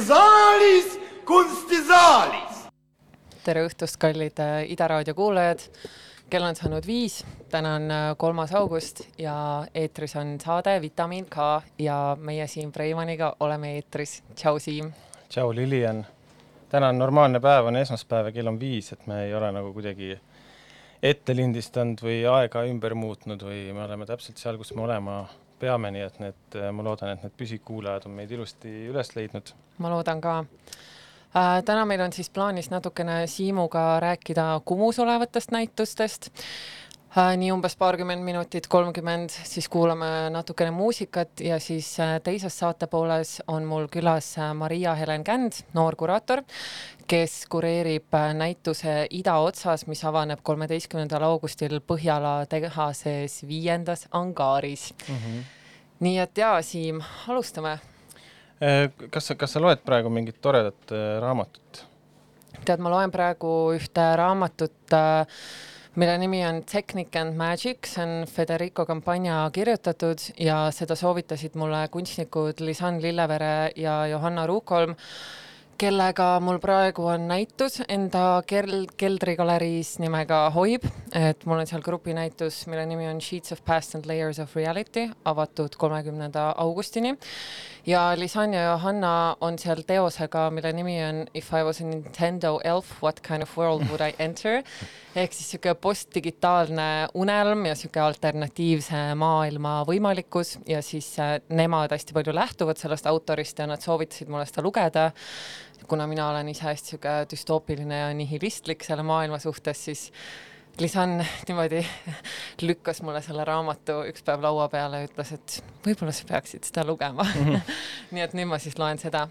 kunstisaalis, kunstisaalis. tere õhtust, kallid äh, Ida raadio kuulajad. Kell on saanud viis, täna on äh, kolmas august ja eetris on saade Vitamiin K ja meie Siim Preimaniga oleme eetris. tšau, Siim. tšau, Lilian. täna on normaalne päev, on esmaspäev ja kell on viis, et me ei ole nagu kuidagi ette lindistanud või aega ümber muutnud või me oleme täpselt seal, kus me olema peame, nii et need, ma loodan, et need püsikuulajad on meid ilusti üles leidnud. ma loodan ka. Täna meil on siis plaanis natukene Siimuga rääkida Kumus olevatest näitustest äh,. nii umbes paarkümmend minutit, kolmkümmend, siis kuulame natukene muusikat ja siis äh, teises saate pooles on mul külas äh, Maria-Helen Känd, noor kuraator, kes kureerib äh, näituse Idaotsas, mis avaneb kolmeteistkümnendal augustil Põhjala tehases viiendas angaaris mm. -hmm. nii et jaa, Siim, alustame. Kas sa, kas sa loed praegu mingit toredat raamatut? tead, ma loen praegu ühte raamatut äh, mille nimi on Technic and Magic, see on Federico Campagna kirjutatud ja seda soovitasid mulle kunstnikud Lisan Lillevere ja Johanna Ruukholm kellega mul praegu on näitus enda kel-, keldrigaleriis nimega Hoib, et mul on seal grupinäitus, mille nimi on Sheets of Past and Layers of Reality, avatud kolmekümnenda augustini. ja Lisan ja Johanna on seal teosega, mille nimi on If I was a Nintendo elf, what kind of world would I enter? ehk siis niisugune postdigitaalne unelm ja niisugune alternatiivse maailma võimalikkus ja siis äh, nemad hästi palju lähtuvad sellest autorist ja nad soovitasid mulle seda lugeda kuna mina olen ise hästi sihuke düstoopiline ja nihilistlik selle maailma suhtes, siis Lisan niimoodi lükkas mulle selle raamatu üks päev laua peale ja ütles, et võib-olla sa peaksid seda lugema mm. -hmm. nii et nüüd ma siis loen seda.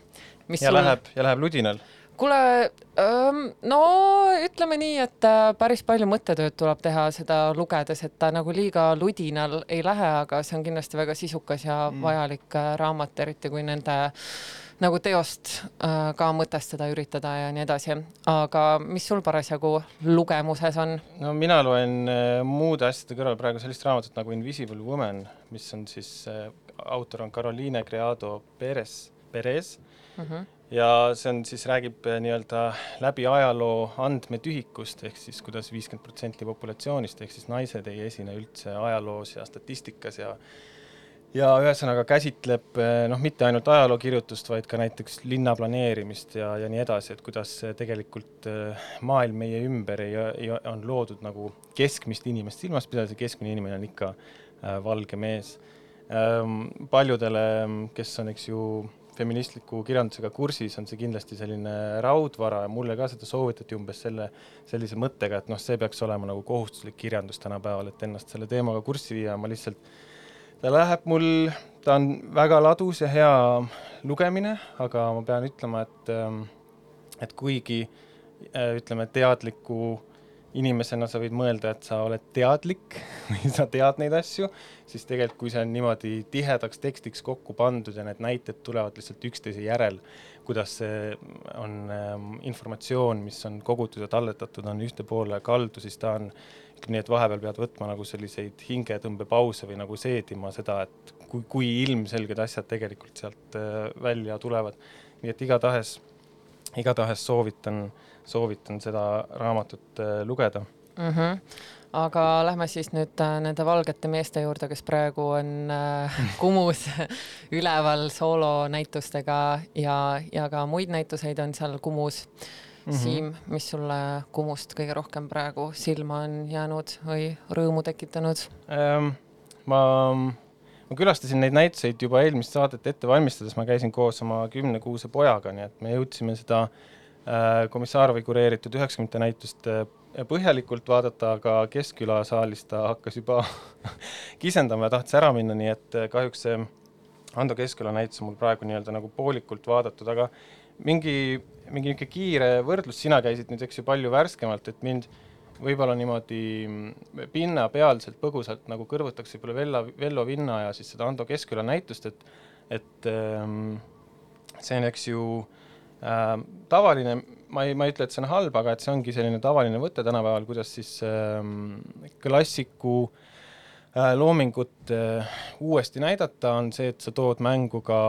ja sul... läheb, ja läheb ludinal? kuule, no ütleme nii, et äh, päris palju mõttetööd tuleb teha seda lugedes, et ta nagu liiga ludinal ei lähe, aga see on kindlasti väga sisukas ja mm. vajalik äh, raamat, eriti kui nende nagu teost äh, ka mõtestada, üritada ja nii edasi. aga mis sul parasjagu lugemuses on? no mina loen äh, muude asjade kõrval praegu sellist raamatut nagu Invisible Woman, mis on siis äh,, autor on Caroline Criado Perez, Perez mm. -hmm ja see on siis, räägib äh, nii-öelda läbi ajaloo andmetühikust, ehk siis kuidas viiskümmend protsenti populatsioonist ehk siis naised ei esine üldse ajaloos ja statistikas ja ja ühesõnaga käsitleb eh, noh, mitte ainult ajalookirjutust, vaid ka näiteks linnaplaneerimist ja, ja nii edasi, et kuidas tegelikult eh, maailm meie ümber ei, ei, on loodud nagu keskmist inimest silmas pidades ja keskmine inimene on ikka äh, valge mees ähm,. paljudele, kes on, eks ju, feministliku kirjandusega kursis, on see kindlasti selline raudvara ja mulle ka seda soovitati umbes selle, sellise mõttega, et noh, see peaks olema nagu kohustuslik kirjandus tänapäeval, et ennast selle teemaga kurssi viia, ma lihtsalt ta läheb mul, ta on väga ladus ja hea lugemine, aga ma pean ütlema, et, ähm, et kuigi äh, ütleme, teadliku inimesena sa võid mõelda, et sa oled teadlik või sa tead neid asju, siis tegelikult, kui see on niimoodi tihedaks tekstiks kokku pandud ja need näited tulevad lihtsalt üksteise järel, kuidas see on ähm, informatsioon, mis on kogutud ja talletatud, on ühte poole kaldu, siis ta on ütleme nii, et vahepeal pead võtma nagu selliseid hingetõmbepause või nagu seedima seda, et kui, kui ilmselged asjad tegelikult sealt äh, välja tulevad. nii et igatahes, igatahes soovitan, soovitan seda raamatut äh, lugeda mm. -hmm aga lähme siis nüüd äh, nende valgete meeste juurde, kes praegu on Kumus üleval soolonäitustega ja, ja ka muid näituseid on seal Kumus mm. -hmm. Siim, mis sulle Kumust kõige rohkem praegu silma on jäänud või rõõmu tekitanud ähm,? ma, ma külastasin neid näituseid juba eelmist saadet ette valmistades, ma käisin koos oma kümnekuuse pojaga, nii et me jõudsime seda äh, Komissaarovi kureeritud üheksakümnendate näitust äh, põhjalikult vaadata, aga Keskküla saalis ta hakkas juba kisendama ja tahtis ära minna, nii et äh, kahjuks see Ando Keskküla näitus on mul praegu nii-öelda nagu poolikult vaadatud, aga mingi, mingi niisugune kiire võrdlus, sina käisid nüüd, eks ju, palju värskemalt, et mind võib-olla niimoodi pinnapealselt, põgusalt nagu kõrvutaks võib-olla Vella, Vello Vinna ja siis seda Ando Keskküla näitust, et et ähm, see on, eks ju äh,, tavaline, ma ei, ma ei ütle, et see on halb, aga et see ongi selline tavaline võte tänapäeval, kuidas siis äh, klassiku äh, loomingut äh, uuesti näidata, on see, et sa tood mängu ka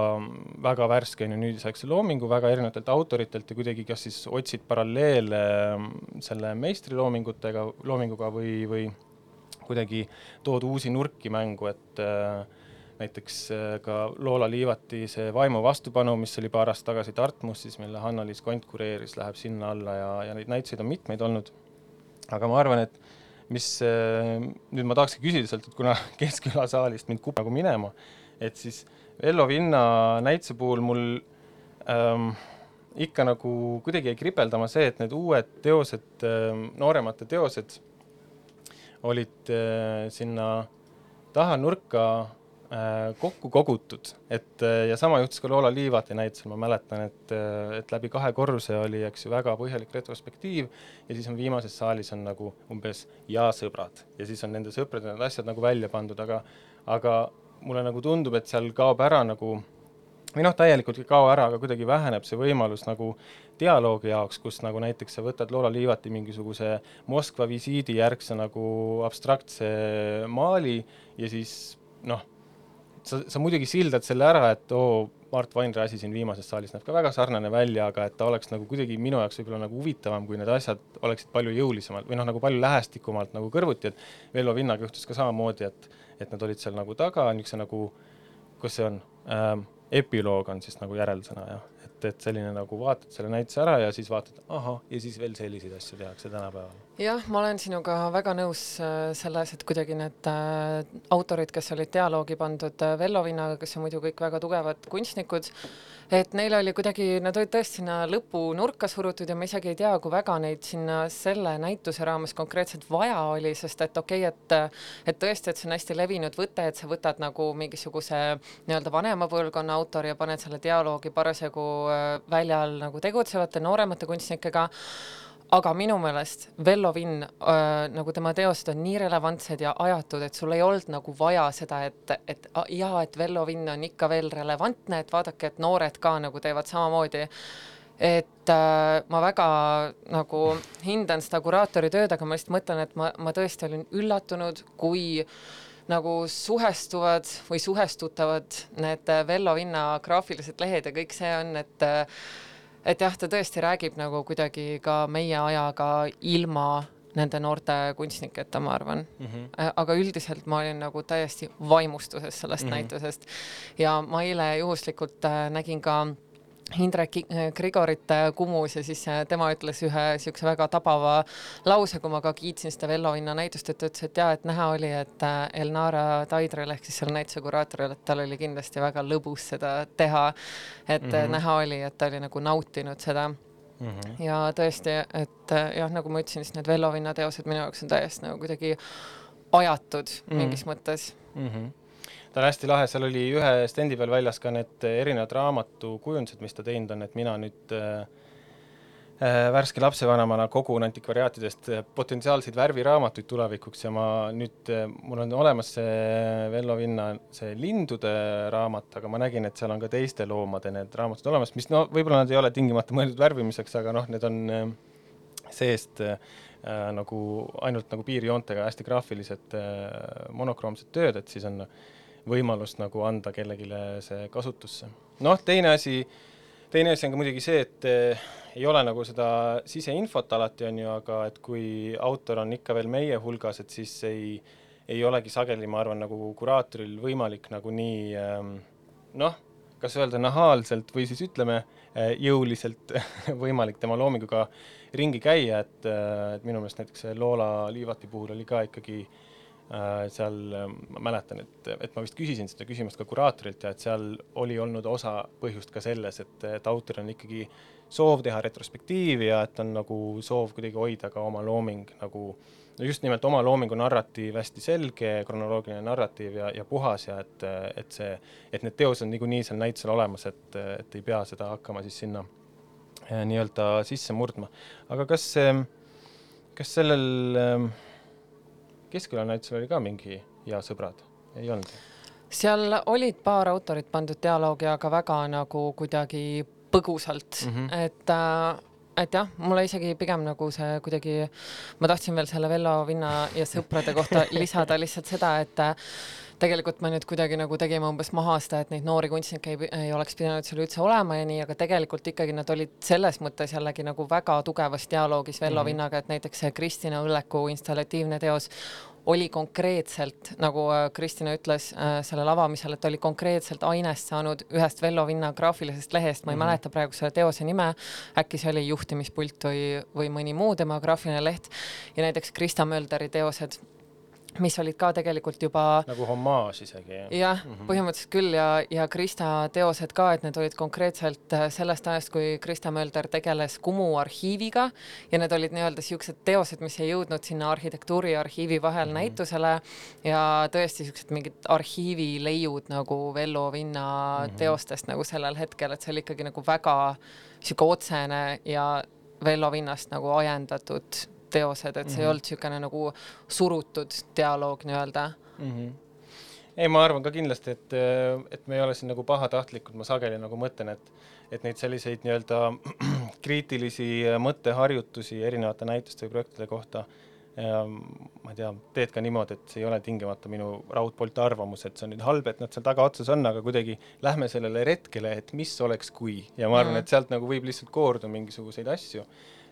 väga värske, on ju, nüüdisaegse loomingu väga erinevatelt autoritelt ja kuidagi kas siis otsid paralleele äh, selle meistri loomingutega, loominguga või, või kuidagi tood uusi nurki mängu, et äh, näiteks äh, ka Loola Liivati see Vaimu vastupanu, mis oli paar aastat tagasi Tartmussis, mille Hanna-Liis Kont kureeris, läheb sinna alla ja, ja neid näituseid on mitmeid olnud. aga ma arvan, et mis äh, nüüd ma tahakski küsida sealt, et kuna Keskküla saalist mind kukub nagu minema, et siis Vello Vinna näituse puhul mul ähm, ikka nagu kuidagi jäi kripeldama see, et need uued teosed ähm,, nooremate teosed olid äh, sinna taha nurka kokku kogutud, et äh, ja sama juhtus ka Loola Liivati näitusel, ma mäletan, et, äh, et läbi kahe korruse oli, eks ju, väga põhjalik retrospektiiv ja siis on viimases saalis on nagu umbes ja sõbrad. Ja siis on nende sõprade need asjad nagu välja pandud, aga aga mulle nagu tundub, et seal kaob ära nagu või noh, täielikult ei kao ära, aga kuidagi väheneb see võimalus nagu dialoogi jaoks, kus nagu näiteks sa võtad Loola Liivati mingisuguse Moskva visiidi järgse nagu abstraktse maali ja siis noh, sa, sa muidugi sildad selle ära, et oo, Mart Vainre asi siin viimases saalis näeb ka väga sarnane välja, aga et ta oleks nagu kuidagi minu jaoks võib-olla nagu huvitavam, kui need asjad oleksid palju jõulisemalt või noh, nagu palju lähestikumalt nagu kõrvuti, et Vello Vinnaga juhtus ka samamoodi, et, et nad olid seal nagu taga, niisuguse nagu, kus see on ähm,, epiloog on siis nagu järelsõna jah, et, et selline nagu vaatad selle näituse ära ja siis vaatad, ahah, ja siis veel selliseid asju tehakse tänapäeval. Jah, ma olen sinuga väga nõus äh, selles, et kuidagi need äh, autorid, kes olid dialoogi pandud äh, Vello Vinnaga, kes on muidu kõik väga tugevad kunstnikud, et neil oli kuidagi, nad olid tõesti sinna lõpunurka surutud ja ma isegi ei tea, kui väga neid sinna selle näituse raames konkreetselt vaja oli, sest et okei okay,, et et tõesti, et see on hästi levinud võte, et sa võtad nagu mingisuguse nii-öelda vanema põlvkonna autori ja paned selle dialoogi parasjagu väljal nagu tegutsevate nooremate kunstnikega aga minu meelest Vello Vinn äh,, nagu tema teosed on nii relevantsed ja ajatud, et sul ei olnud nagu vaja seda, et, et jaa, et Vello Vinn on ikka veel relevantne, et vaadake, et noored ka nagu teevad samamoodi. et äh, ma väga nagu hindan seda kuraatori tööd, aga ma lihtsalt mõtlen, et ma, ma tõesti olin üllatunud, kui nagu suhestuvad või suhestutavad need Vello Vinna graafilised lehed ja kõik see on, et äh, et jah, ta tõesti räägib nagu kuidagi ka meie ajaga ilma nende noorte kunstniketa, ma arvan mm. -hmm. aga üldiselt ma olin nagu täiesti vaimustuses sellest mm -hmm. näitusest ja ma eile juhuslikult äh, nägin ka Indrek Grigorit Kumus ja siis äh, tema ütles ühe niisuguse väga tabava lause, kui ma ka kiitsin seda Vello Vinna näitust, et ta ütles, et jaa, et näha oli, et äh, Elnara Taidrel ehk siis selle näituse kuraatoril, et tal oli kindlasti väga lõbus seda teha. et mm -hmm. näha oli, et ta oli nagu nautinud seda mm. -hmm. ja tõesti, et jah, nagu ma ütlesin, siis need Vello Vinna teosed minu jaoks on täiesti nagu kuidagi ajatud mm -hmm. mingis mõttes mm. -hmm ta on hästi lahe, seal oli ühe stendi peal väljas ka need erinevad raamatukujundused, mis ta teinud on, et mina nüüd äh, värske lapsevanemana kogun antikvariaatidest potentsiaalseid värviraamatuid tulevikuks ja ma nüüd mul on olemas see Vello Vinna see lindude raamat, aga ma nägin, et seal on ka teiste loomade need raamatud olemas, mis no võib-olla nad ei ole tingimata mõeldud värvimiseks, aga noh, need on seest äh, nagu ainult nagu piirjoontega hästi graafilised äh, monokroomsed tööd, et siis on äh, võimalust nagu anda kellelegi see kasutusse. noh, teine asi, teine asi on ka muidugi see, et eh, ei ole nagu seda siseinfot alati, on ju, aga et kui autor on ikka veel meie hulgas, et siis ei, ei olegi sageli, ma arvan, nagu kuraatoril võimalik nagu nii ehm, noh, kas öelda nahaalselt või siis ütleme eh, jõuliselt võimalik tema loominguga ringi käia, et, eh, et minu meelest näiteks Loola Liivati puhul oli ka ikkagi äh, seal ähm, ma mäletan, et, et ma vist küsisin seda küsimust ka kuraatorilt ja et seal oli olnud osa põhjust ka selles, et, et autoril on ikkagi soov teha retrospektiivi ja et on nagu soov kuidagi hoida ka oma looming nagu no just nimelt oma loomingu narratiiv hästi selge, kronoloogiline narratiiv ja, ja puhas ja et, et see, et need teosed on niikuinii seal näitusel olemas, et, et ei pea seda hakkama siis sinna äh, nii-öelda sisse murdma. aga kas, kas sellel äh, Keskküla näitusel oli ka mingi ja sõbrad, ei olnud? seal olid paar autorit pandud dialoogi, aga väga nagu kuidagi põgusalt mm, -hmm. et äh, et jah, mulle isegi pigem nagu see kuidagi, ma tahtsin veel selle Vello Vinna ja sõprade kohta lisada lihtsalt seda, et tegelikult me nüüd kuidagi nagu tegime umbes maha seda, et neid noori kunstnikke ei, ei oleks pidanud seal üldse olema ja nii, aga tegelikult ikkagi nad olid selles mõttes jällegi nagu väga tugevas dialoogis Vello mm -hmm. Vinnaga, et näiteks see Kristina Õlleku installatiivne teos oli konkreetselt, nagu äh, Kristina ütles äh, sellel avamisel, et oli konkreetselt ainest saanud ühest Vello Vinna graafilisest lehest, ma ei mm -hmm. mäleta praegu selle teose nime, äkki see oli juhtimispult või, või mõni muu tema graafiline leht ja näiteks Krista Mölderi teosed mis olid ka tegelikult juba nagu homaaž isegi jah? jah mm -hmm., põhimõtteliselt küll ja, ja Krista teosed ka, et need olid konkreetselt äh, sellest ajast, kui Krista Mölder tegeles Kumu arhiiviga ja need olid nii-öelda siuksed teosed, mis ei jõudnud sinna arhitektuuri ja arhiivi vahel mm -hmm. näitusele ja tõesti siuksed mingid arhiivileiud nagu Vello Vinna mm -hmm. teostest nagu sellel hetkel, et see oli ikkagi nagu väga sihuke otsene ja Vello Vinnast nagu ajendatud teosed, et see mm -hmm. ei mhm. olnud niisugune nagu surutud dialoog nii-öelda mm. -hmm. ei, ma arvan ka kindlasti, et, et me ei ole siin nagu pahatahtlikud, ma sageli nagu mõtlen, et et neid selliseid nii-öelda kriitilisi mõtteharjutusi erinevate näituste või projektide kohta ma ei tea, teed ka niimoodi, et see ei ole tingimata minu raudpolt arvamus, et see on nüüd halb, et nad seal tagaotsas on, aga kuidagi lähme sellele retkele, et mis oleks, kui. ja ma arvan -hmm. et sealt nagu võib lihtsalt koorduda mingisuguseid asju.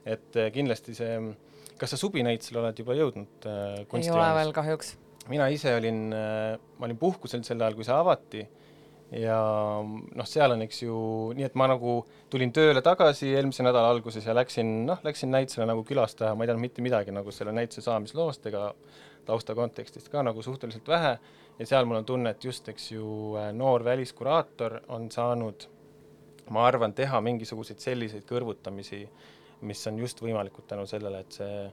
et kindlasti see kas sa subinäitusele oled juba jõudnud äh, ei ole veel kahjuks. mina ise olin äh,, ma olin puhkusel sel ajal, kui see avati. Ja noh, seal on, eks ju, nii et ma nagu tulin tööle tagasi eelmise nädala alguses ja läksin, noh, läksin näitusele nagu külastaja, ma ei teadnud mitte midagi nagu selle näituse saamisloost ega tausta kontekstist ka nagu suhteliselt vähe. Ja seal mul on tunne, et just, eks ju, äh, noor väliskuraator on saanud, ma arvan, teha mingisuguseid selliseid kõrvutamisi äh, mis on just võimalikud tänu sellele, et see,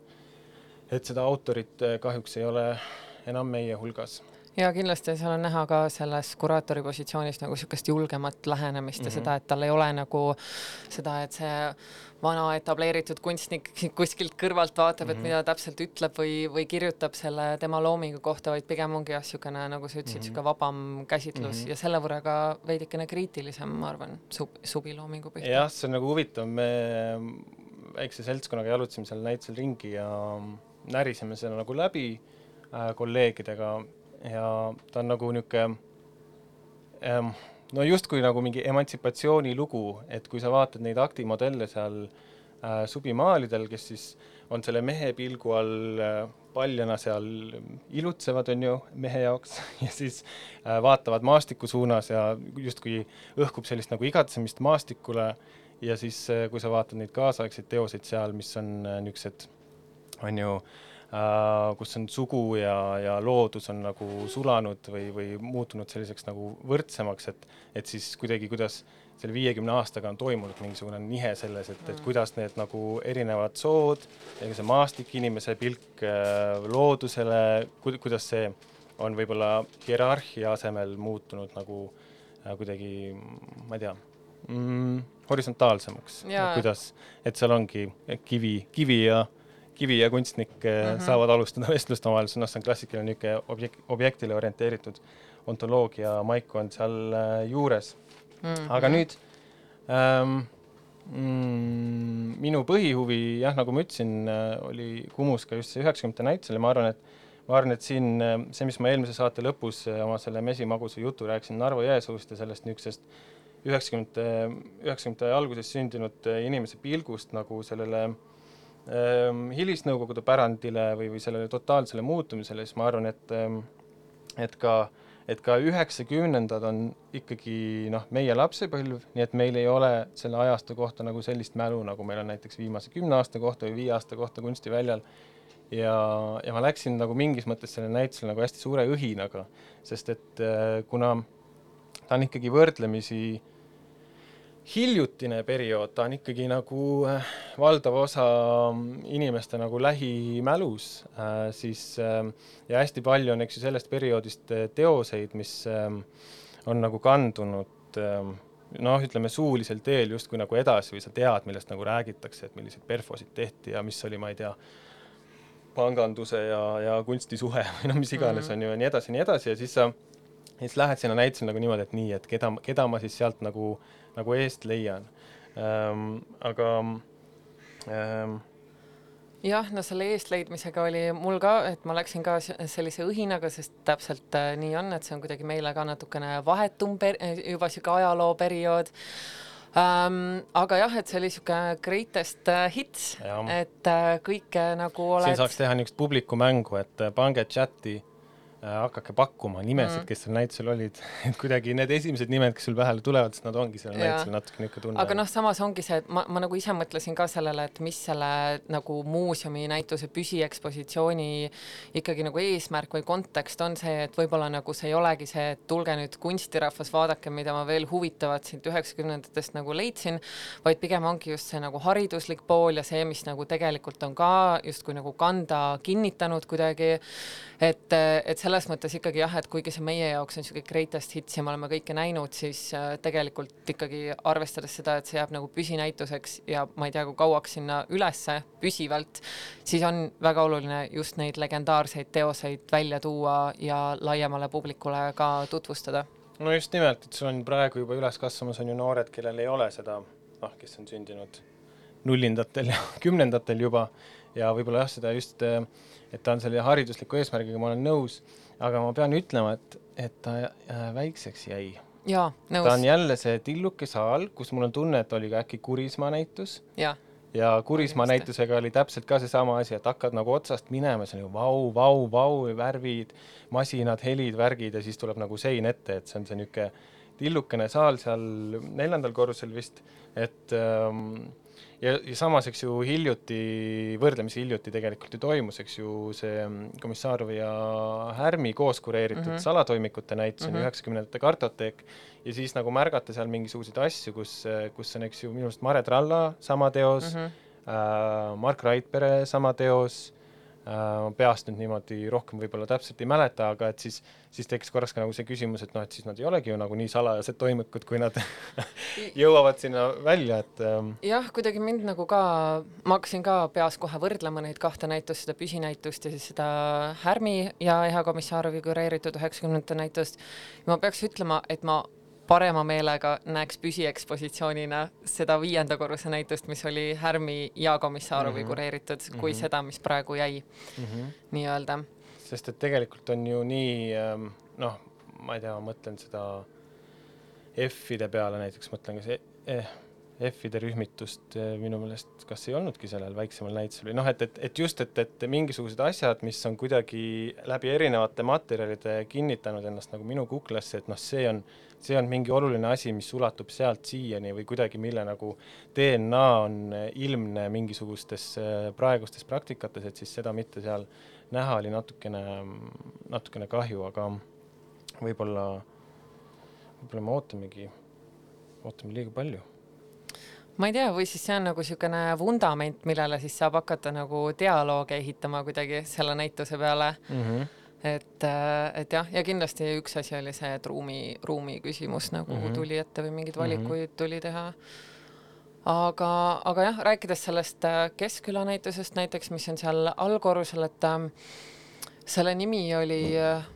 et seda autorit eh, kahjuks ei ole enam meie hulgas ja kindlasti seal on näha ka selles kuraatori positsioonis nagu niisugust julgemat lähenemist mm -hmm. ja seda, et tal ei ole nagu seda, et see vana etableeritud kunstnik kuskilt kõrvalt vaatab mm, -hmm. et mhm. mida täpselt ütleb või, või kirjutab selle tema loomingu kohta, vaid pigem ongi jah, niisugune, nagu sa ütlesid mm, niisugune -hmm. vabam käsitlus mm -hmm. ja selle võrra ka veidikene kriitilisem, ma arvan, sub-, subiloomingu pihta. jah, see on nagu huvitav, me väikse seltskonnaga jalutasime seal näitusel ringi ja närisime selle nagu läbi äh, kolleegidega. Ja ta on nagu niisugune ähm, no justkui nagu mingi emantsipatsioonilugu, et kui sa vaatad neid aktimodelle seal äh, subimaalidel, kes siis on selle mehe pilgu all äh, paljana seal ilutsevad, on ju, mehe jaoks ja siis äh, vaatavad maastiku suunas ja justkui õhkub sellist nagu igatsemist maastikule äh, ja siis, äh, kui sa vaatad neid kaasaegseid teoseid seal, mis on äh, niisugused, on ju äh,, kus on sugu ja, ja loodus on nagu sulanud või, või muutunud selliseks nagu võrdsemaks, et, et siis kuidagi, kuidas selle viiekümne aastaga on toimunud mingisugune nihe selles, et, et kuidas need nagu erinevad sood, see maastik, inimese pilk äh, loodusele ku,, kuidas see on võib-olla hierarhia asemel muutunud nagu äh, kuidagi, ma ei tea mm,, horisontaalsemaks, kuidas, et seal ongi kivi, kivi ja kivi ja kunstnik mm -hmm. saavad alustada vestlust omavahel, noh, see on klassikaline niisugune objekt, objektile orienteeritud ontoloogia maik on seal juures. -hmm. aga nüüd ähm, mm, minu põhihuvi jah, nagu ma ütlesin, äh, oli Kumus ka just see üheksakümnendate näitusel ja ma arvan, et ma arvan, et siin see, mis ma eelmise saate lõpus oma selle mesimagusa jutu rääkisin Narvo Jõesuust ja sellest niisugusest üheksakümnendate, üheksakümnendate alguses sündinud inimese pilgust nagu sellele ähm, hilisnõukogude pärandile või, või sellele totaalsele muutumisele, siis ma arvan, et ähm, et ka, et ka üheksakümnendad on ikkagi noh, meie lapsepõlv, nii et meil ei ole selle ajastu kohta nagu sellist mälu, nagu meil on näiteks viimase kümne aasta kohta või viie aasta kohta kunstiväljal. Ja, ja ma läksin nagu mingis mõttes sellele näitusele nagu hästi suure õhinaga, sest et äh, kuna ta on ikkagi võrdlemisi äh, hiljutine periood, ta on ikkagi nagu äh, valdav osa mm, inimeste nagu lähimälus äh,, siis äh, ja hästi palju on, eks ju, sellest perioodist teoseid, mis on nagu kandunud äh, noh, ütleme suulisel teel justkui nagu edasi või sa tead, millest nagu räägitakse, et milliseid perfosid tehti ja mis oli, ma ei tea, panganduse ja, ja kunsti suhe või noh, mis iganes mm -hmm. on ju ja nii edasi ja nii edasi ja siis sa ja siis lähed sinna näitusele nagu niimoodi, et nii, et keda, keda ma siis sealt nagu, nagu eest leian ähm,. aga ähm, jah, no selle eestleidmisega oli mul ka, et ma läksin ka sellise õhinaga, sest täpselt äh, nii on, et see on kuidagi meile ka natukene vahetum per-, juba sihuke ajalooperiood ähm,. aga jah, et see oli sihuke greatest äh, hits, et äh, kõike nagu oled. siin saaks teha niisugust publikumängu, et äh, pange chati Äh, hakake pakkuma nimesid mm., kes seal näitusel olid et kuidagi need esimesed nimed, kes sul pähe tulevad, siis nad ongi sellel näitusel natuke niisugune tunne. aga noh, samas ongi see, et ma, ma nagu ise mõtlesin ka sellele, et mis selle nagu muuseumi näituse püsiekspositsiooni ikkagi nagu eesmärk või kontekst on see, et võib-olla nagu see ei olegi see, et tulge nüüd kunstirahvas, vaadake, mida ma veel huvitavat siit üheksakümnendatest nagu leidsin, vaid pigem ongi just see nagu hariduslik pool ja see, mis nagu tegelikult on ka justkui nagu kanda kinnitanud kuidagi, et, et selles mõttes ikkagi jah, et kuigi see meie jaoks on niisugune greatest hits ja me oleme kõike näinud, siis äh, tegelikult ikkagi arvestades seda, et see jääb nagu püsinäituseks ja ma ei tea, kui kauaks sinna ülesse püsivalt, siis on väga oluline just neid legendaarseid teoseid välja tuua ja laiemale publikule ka tutvustada. no just nimelt, et sul on praegu juba üles kasvamas on ju noored, kellel ei ole seda, noh, kes on sündinud nullindatel ja kümnendatel juba ja võib-olla jah, seda just äh, et ta on selle haridusliku eesmärgiga, ma olen nõus, aga ma pean ütlema, et, et ta äh, väikseks jäi. jaa, nõus. ta on jälle see tilluke saal, kus mul on tunne, et oli ka äkki Kurismaa näitus. jah ja Kurismaa näitusega oli täpselt ka seesama asi, et hakkad nagu otsast minema, siis on ju vau, vau, vau, värvid, masinad, helid, värgid ja siis tuleb nagu sein ette, et see on see niisugune tillukene saal seal neljandal korrusel vist, et ähm, ja, ja samas, eks ju, hiljuti, võrdlemisi hiljuti tegelikult ju toimus, eks ju, see mm, Komissarov ja Härmi koos kureeritud mm -hmm. salatoimikute näitus on ju mhm. üheksakümnendate kartoteek ja siis nagu märgata seal mingisuguseid asju, kus, kus on, eks ju, minu arust Mare Tralla sama teos mm, -hmm. äh, Mark Raidpere sama teos Äh, peast nüüd niimoodi rohkem võib-olla täpselt ei mäleta, aga et siis, siis tekkis korraks ka nagu see küsimus, et noh, et siis nad ei olegi ju nagu nii salajased toimikud, kui nad jõuavad sinna välja, et ähm... jah, kuidagi mind nagu ka, ma hakkasin ka peas kohe võrdlema neid kahte näitust, seda püsinäitust ja siis seda Härmi ja Eha Komissarovi kureeritud üheksakümnendate näitust. ma peaks ütlema, et ma parema meelega näeks püsiekspositsioonina seda viienda korruse näitust, mis oli Härmi ja Komissarovi mm -hmm. kureeritud, kui mm -hmm. seda, mis praegu jäi mm -hmm. nii-öelda. sest et tegelikult on ju nii ähm, noh, ma ei tea, mõtlen seda F-ide peale näiteks, mõtlen ka see eh, F-ide rühmitust eh, minu meelest, kas ei olnudki sellel väiksemal näitusel või noh, et, et, et just, et, et mingisugused asjad, mis on kuidagi läbi erinevate materjalide kinnitanud ennast nagu minu kuklasse, et noh, see on, see on mingi oluline asi, mis ulatub sealt siiani või kuidagi, mille nagu DNA on ilmne mingisugustes eh, praegustes praktikates, et siis seda mitte seal näha oli natukene, natukene kahju, aga võib-olla, võib-olla me ootamegi, ootame liiga palju ma ei tea, või siis see on nagu niisugune vundament, millele siis saab hakata nagu dialoogi ehitama kuidagi selle näituse peale mm. -hmm. Et, äh, et jah, ja kindlasti üks asi oli see, et ruumi, ruumi küsimus nagu mm -hmm. tuli ette või mingeid valikuid mm -hmm. tuli teha. aga, aga jah, rääkides sellest äh, Keskküla näitusest näiteks, mis on seal allkorrusel, et äh, selle nimi oli mm -hmm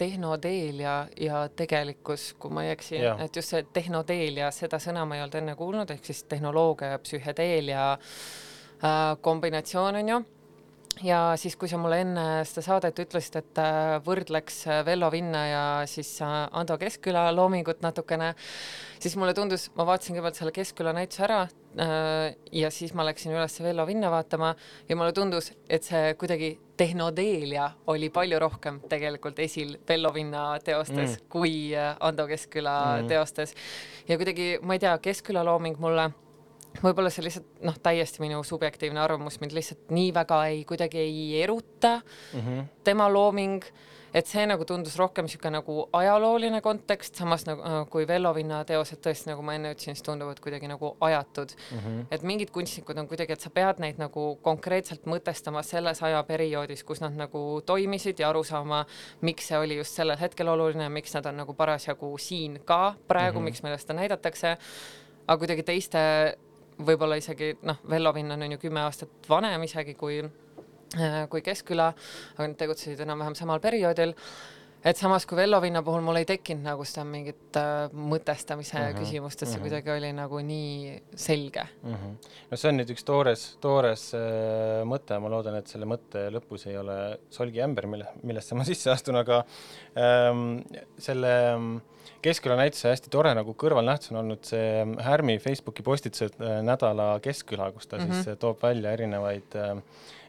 tehnodeelia ja tegelikkus, kui ma ei eksi, et just see tehnodeelia, seda sõna ma ei olnud enne kuulnud, ehk siis tehnoloogia ja psühhedeelia äh, kombinatsioon on ju ja siis, kui sa mulle enne seda saadet ütlesid, et äh, võrdleks äh, Vello Vinna ja siis äh, Ando Keskküla loomingut natukene, siis mulle tundus, ma vaatasin kõigepealt selle Keskküla näituse ära ja siis ma läksin üles Vello Vinna vaatama ja mulle tundus, et see kuidagi tehnodeelia oli palju rohkem tegelikult esil Vello Vinna teostes mm. kui Ando Keskküla mm. teostes. ja kuidagi, ma ei tea, Keskküla looming mulle võib-olla see lihtsalt noh, täiesti minu subjektiivne arvamus, mind lihtsalt nii väga ei, kuidagi ei eruta mm -hmm. tema looming, et see nagu tundus rohkem niisugune nagu ajalooline kontekst, samas nagu äh, kui Vello Vinna teosed tõesti, nagu ma enne ütlesin, siis tunduvad kuidagi nagu ajatud mm. -hmm. et mingid kunstnikud on kuidagi, et sa pead neid nagu konkreetselt mõtestama selles ajaperioodis, kus nad nagu toimisid ja aru saama, miks see oli just sellel hetkel oluline, miks nad on nagu parasjagu siin ka praegu mm, -hmm. miks meile seda näidatakse aga kuidagi teiste võib-olla isegi noh, Vellovinn on, on ju kümme aastat vanem isegi kui, äh, kui Keskküla, aga nad tegutsesid enam-vähem samal perioodil et samas kui Vellovinna puhul mul ei tekkinud nagu seda mingit äh, mõtestamise mm Mhm, -hmm. küsimust, et see mhm. kuidagi oli nagu nii selge mm. -hmm. no see on nüüd üks toores, toores äh, mõte, ma loodan, et selle mõtte lõpus ei ole solgiämber, mille, millesse ma sisse astun, aga ähm, selle ähm, Keskküla näituse hästi tore nagu kõrvalnähtus on olnud see Härmi Facebooki postitused äh, nädala Keskküla, kus ta mm -hmm. siis äh, toob välja erinevaid äh,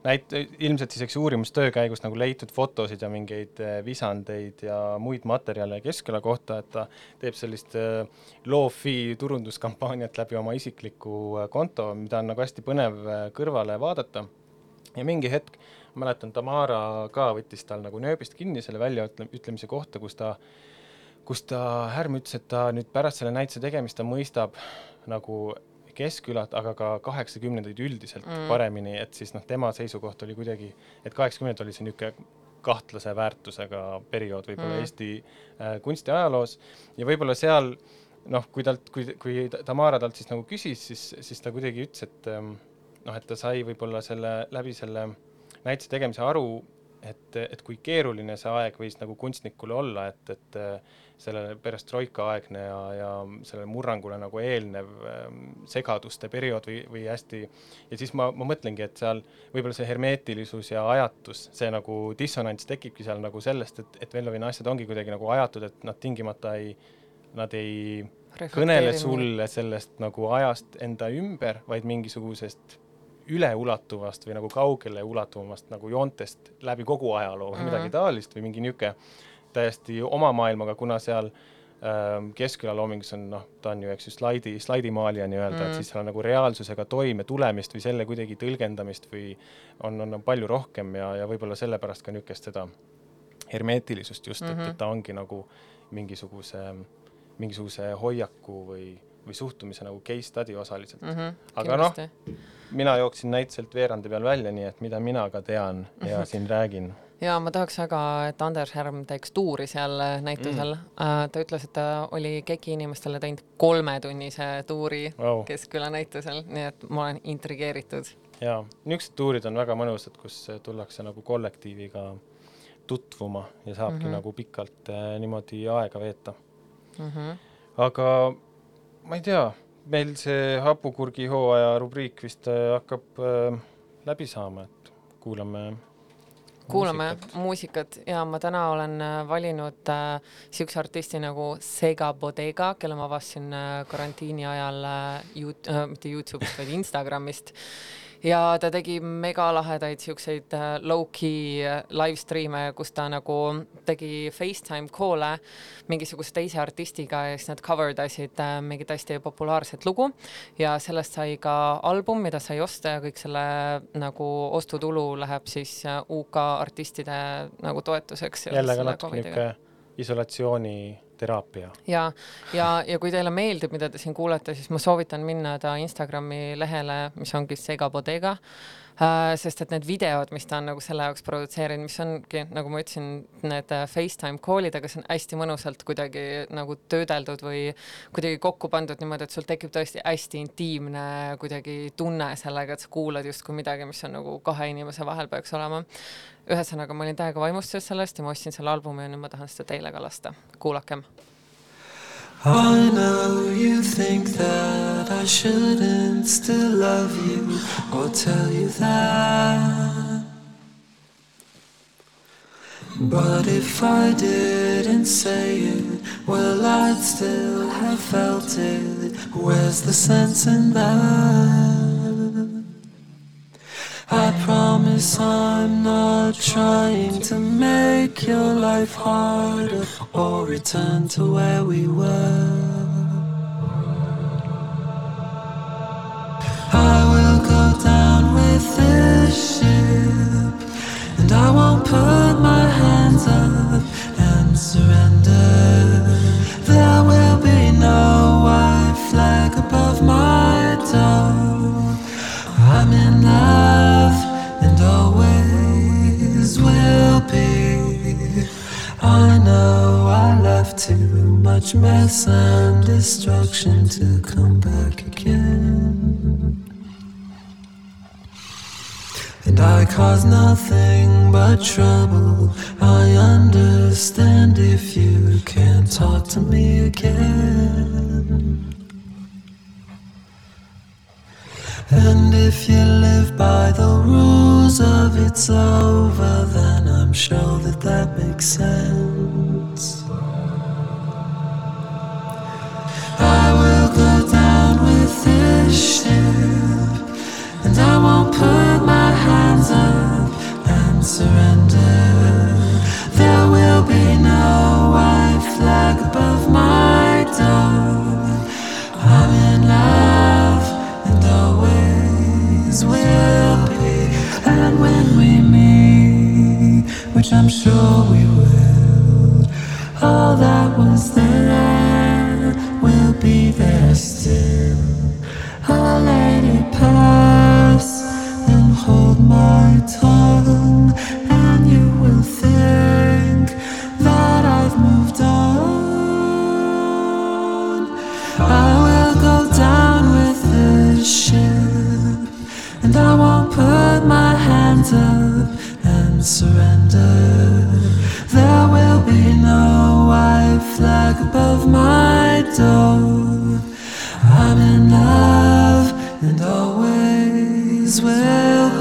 näit-, ilmselt siis eks uurimustöö käigus nagu leitud fotosid ja mingeid äh, visandeid ja muid materjale Keskküla kohta, et ta teeb sellist äh, loo-fi turunduskampaaniat läbi oma isikliku äh, konto, mida on nagu hästi põnev kõrvale vaadata. ja mingi hetk, ma mäletan, Tamara ka võttis tal nagu nööbist kinni selle väljaütlemise kohta, kus ta kus ta, Härm ütles, et ta nüüd pärast selle näituse tegemist ta mõistab nagu Keskkülat, aga ka kaheksakümnendaid üldiselt mm. paremini, et siis noh, tema seisukoht oli kuidagi, et kaheksakümnendad oli see niisugune kahtlase väärtusega periood võib-olla mm. Eesti äh, kunstiajaloos ja võib-olla seal noh, kui talt, kui, kui Tamara talt siis nagu küsis, siis, siis ta kuidagi ütles, et ähm, noh, et ta sai võib-olla selle, läbi selle näituse tegemise aru, et, et kui keeruline see aeg võis nagu kunstnikule olla, et, et äh, sellele perestroika aegne ja, ja sellele murrangule nagu eelnev ähm, segaduste periood või, või hästi ja siis ma, ma mõtlengi, et seal võib-olla see hermeetilisus ja ajatus, see nagu dissonants tekibki seal nagu sellest, et, et Vellovina asjad ongi kuidagi nagu ajatud, et nad tingimata ei, nad ei kõnele sulle sellest nagu ajast enda ümber, vaid mingisugusest üleulatuvast või nagu kaugele ulatuvamast nagu joontest läbi kogu ajaloo või mm -hmm. midagi taolist või mingi niisugune täiesti oma maailmaga, kuna seal ähm, Keskküla loomingus on noh, ta on ju, eks ju, slaidi, slaidimaalija nii-öelda mm., et siis seal on nagu reaalsusega toime tulemist või selle kuidagi tõlgendamist või on, on palju rohkem ja, ja võib-olla sellepärast ka niisugust seda hermeetilisust just mm, -hmm. et, et ta ongi nagu mingisuguse, mingisuguse hoiaku või, või suhtumise nagu case study osaliselt mm. -hmm, aga noh, mina jooksin näituselt veerandi peal välja, nii et mida mina ka tean ja Mhm. siin räägin ja ma tahaks väga, et Anders Härm teeks tuuri seal näitusel mm.. ta ütles, et ta oli KEK-i inimestele teinud kolmetunnise tuuri wow. Keskküla näitusel, nii et ma olen intrigeeritud. jaa, niisugused tuurid on väga mõnusad, kus tullakse nagu kollektiiviga tutvuma ja saabki mm -hmm. nagu pikalt äh, niimoodi aega veeta mm. -hmm. aga ma ei tea, meil see hapukurgi hooaja rubriik vist äh, hakkab äh, läbi saama, et kuulame kuulame muusikat. muusikat ja ma täna olen äh, valinud äh, siukse artisti nagu Sega Bodega, kelle ma avastasin äh, karantiini ajal äh, Yout- äh, mitte Youtube'ist, vaid Instagramist. Ja ta tegi megalahedaid siukseid äh, low-key äh, live stream'e, kus ta nagu tegi Facetime call'e mingisuguse teise artistiga ja siis nad cover dasid äh, mingit hästi populaarset lugu ja sellest sai ka album, mida sai osta ja kõik selle nagu ostutulu läheb siis UK artistide nagu toetuseks. jälle ka natuke niisugune isolatsiooniteraapia. ja, ja, ja kui teile meeldib, mida te siin kuulete, siis ma soovitan minna ta Instagrami lehele, mis ongi Sega Bodega äh,, sest et need videod, mis ta on nagu selle jaoks produtseerinud, mis ongi, nagu ma ütlesin, need äh, Facetime call'id, aga see on hästi mõnusalt kuidagi nagu töödeldud või kuidagi kokku pandud niimoodi, et sul tekib tõesti hästi intiimne kuidagi tunne sellega, et sa kuulad justkui midagi, mis on nagu kahe inimese vahel peaks olema. ühesõnaga, ma olin täiega vaimustuses sellest ja ma ostsin selle albumi ja nüüd ma tahan seda teile ka lasta. kuulakem. I know you think that I shouldn't still love you or tell you that. But if I didn't say it, well, I'd still have felt it. Where's the sense in that? I promise I'm not trying to make your life harder or return to where we were. I will go down with this ship, and I won't put my much mess and destruction to come back again. and I cause nothing but trouble. I understand if you can't talk to me again. And if you live by the rules of it's over, then I'm sure that that makes sense. Won't put my hands up and surrender. There will be no white flag above my door. I'm in love and always will be. And when we meet, which I'm sure we will, all that was there will be there still. I'll let it pass and you will think that I've moved on. I will go down with the ship, and I won't put my hands up and surrender. There will be no white flag above my door. I'm in love, and always will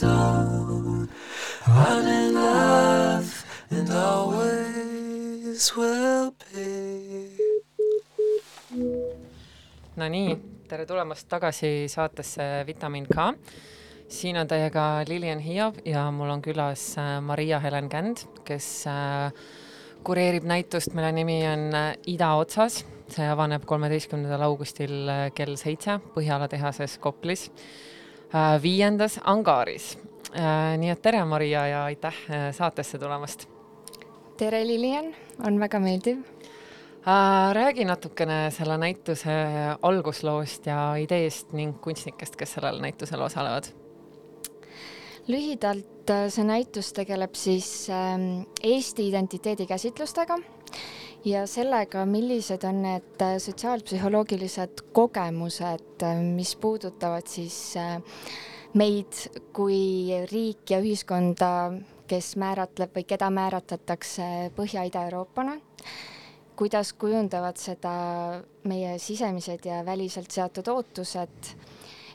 down. I'm in love and always will be. Nonii, tere tulemast tagasi saatesse Vitamin K. siin on teiega Lilian Hiiov ja mul on külas äh, Maria-Helen Känd, kes äh, kureerib näitust, mille nimi on äh, Ida otsas. see avaneb kolmeteistkümnendal augustil kell seitse Põhjala tehases Koplis, viiendas angaaris. nii et tere, Maria, ja aitäh äh, saatesse tulemast tere, Lilian, on väga meeldiv. Äh, räägi natukene selle näituse algusloost ja ideest ning kunstnikest, kes sellel näitusel osalevad. lühidalt äh, see näitus tegeleb siis ähm, Eesti identiteedi käsitlustega ja sellega, millised on need äh, sotsiaalpsühholoogilised kogemused, mis puudutavad siis meid kui riik ja ühiskonda, kes määratleb või keda määratletakse Põhja-Ida-Euroopana? Kuidas kujundavad seda meie sisemised ja väliselt seatud ootused?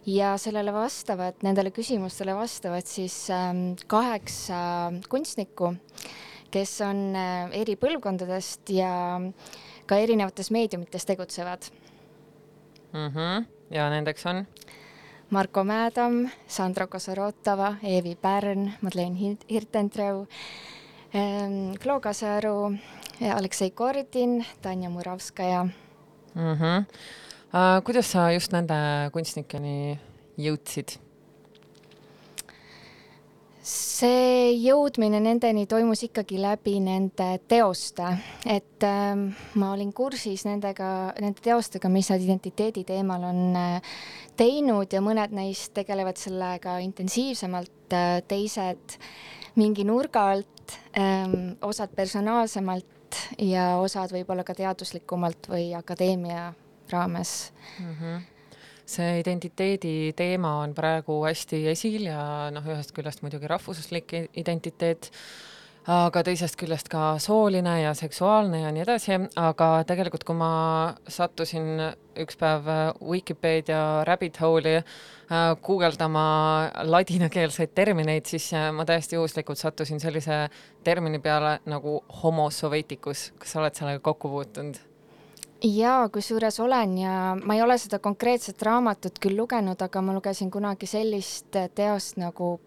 Ja sellele vastavad, nendele küsimustele vastavad siis ähm, kaheksa kunstnikku, kes on äh, eri põlvkondadest ja ka erinevates meediumites tegutsevad mm. -hmm. ja nendeks on? Marko Mäedam, Sandro Kosarotova, Eevi Pärn, Madeleine Hir- Hirtentreu ähm,, Klo Kasaru, Aleksei Kordin, Tanja Muravskaja mm. -hmm. Uh, kuidas sa just nende kunstnikeni jõudsid? See jõudmine nendeni toimus ikkagi läbi nende teoste, et äh, ma olin kursis nendega, nende teostega, mis nad identiteedi teemal on äh, teinud ja mõned neist tegelevad sellega intensiivsemalt äh,, teised mingi nurga alt äh,, osad personaalsemalt ja osad võib-olla ka teaduslikumalt või akadeemia raames mm. -hmm see identiteedi teema on praegu hästi esil ja noh, ühest küljest muidugi rahvuslik identiteet, aga teisest küljest ka sooline ja seksuaalne ja nii edasi, aga tegelikult, kui ma sattusin üks päev Vikipeedia rabbit hole'i äh, guugeldama ladinakeelseid termineid, siis äh, ma täiesti juhuslikult sattusin sellise termini peale nagu homo soveticus. kas sa oled sellega kokku puutunud? Jaa, kusjuures olen ja ma ei ole seda konkreetset raamatut küll lugenud, aga ma lugesin kunagi sellist teost nagu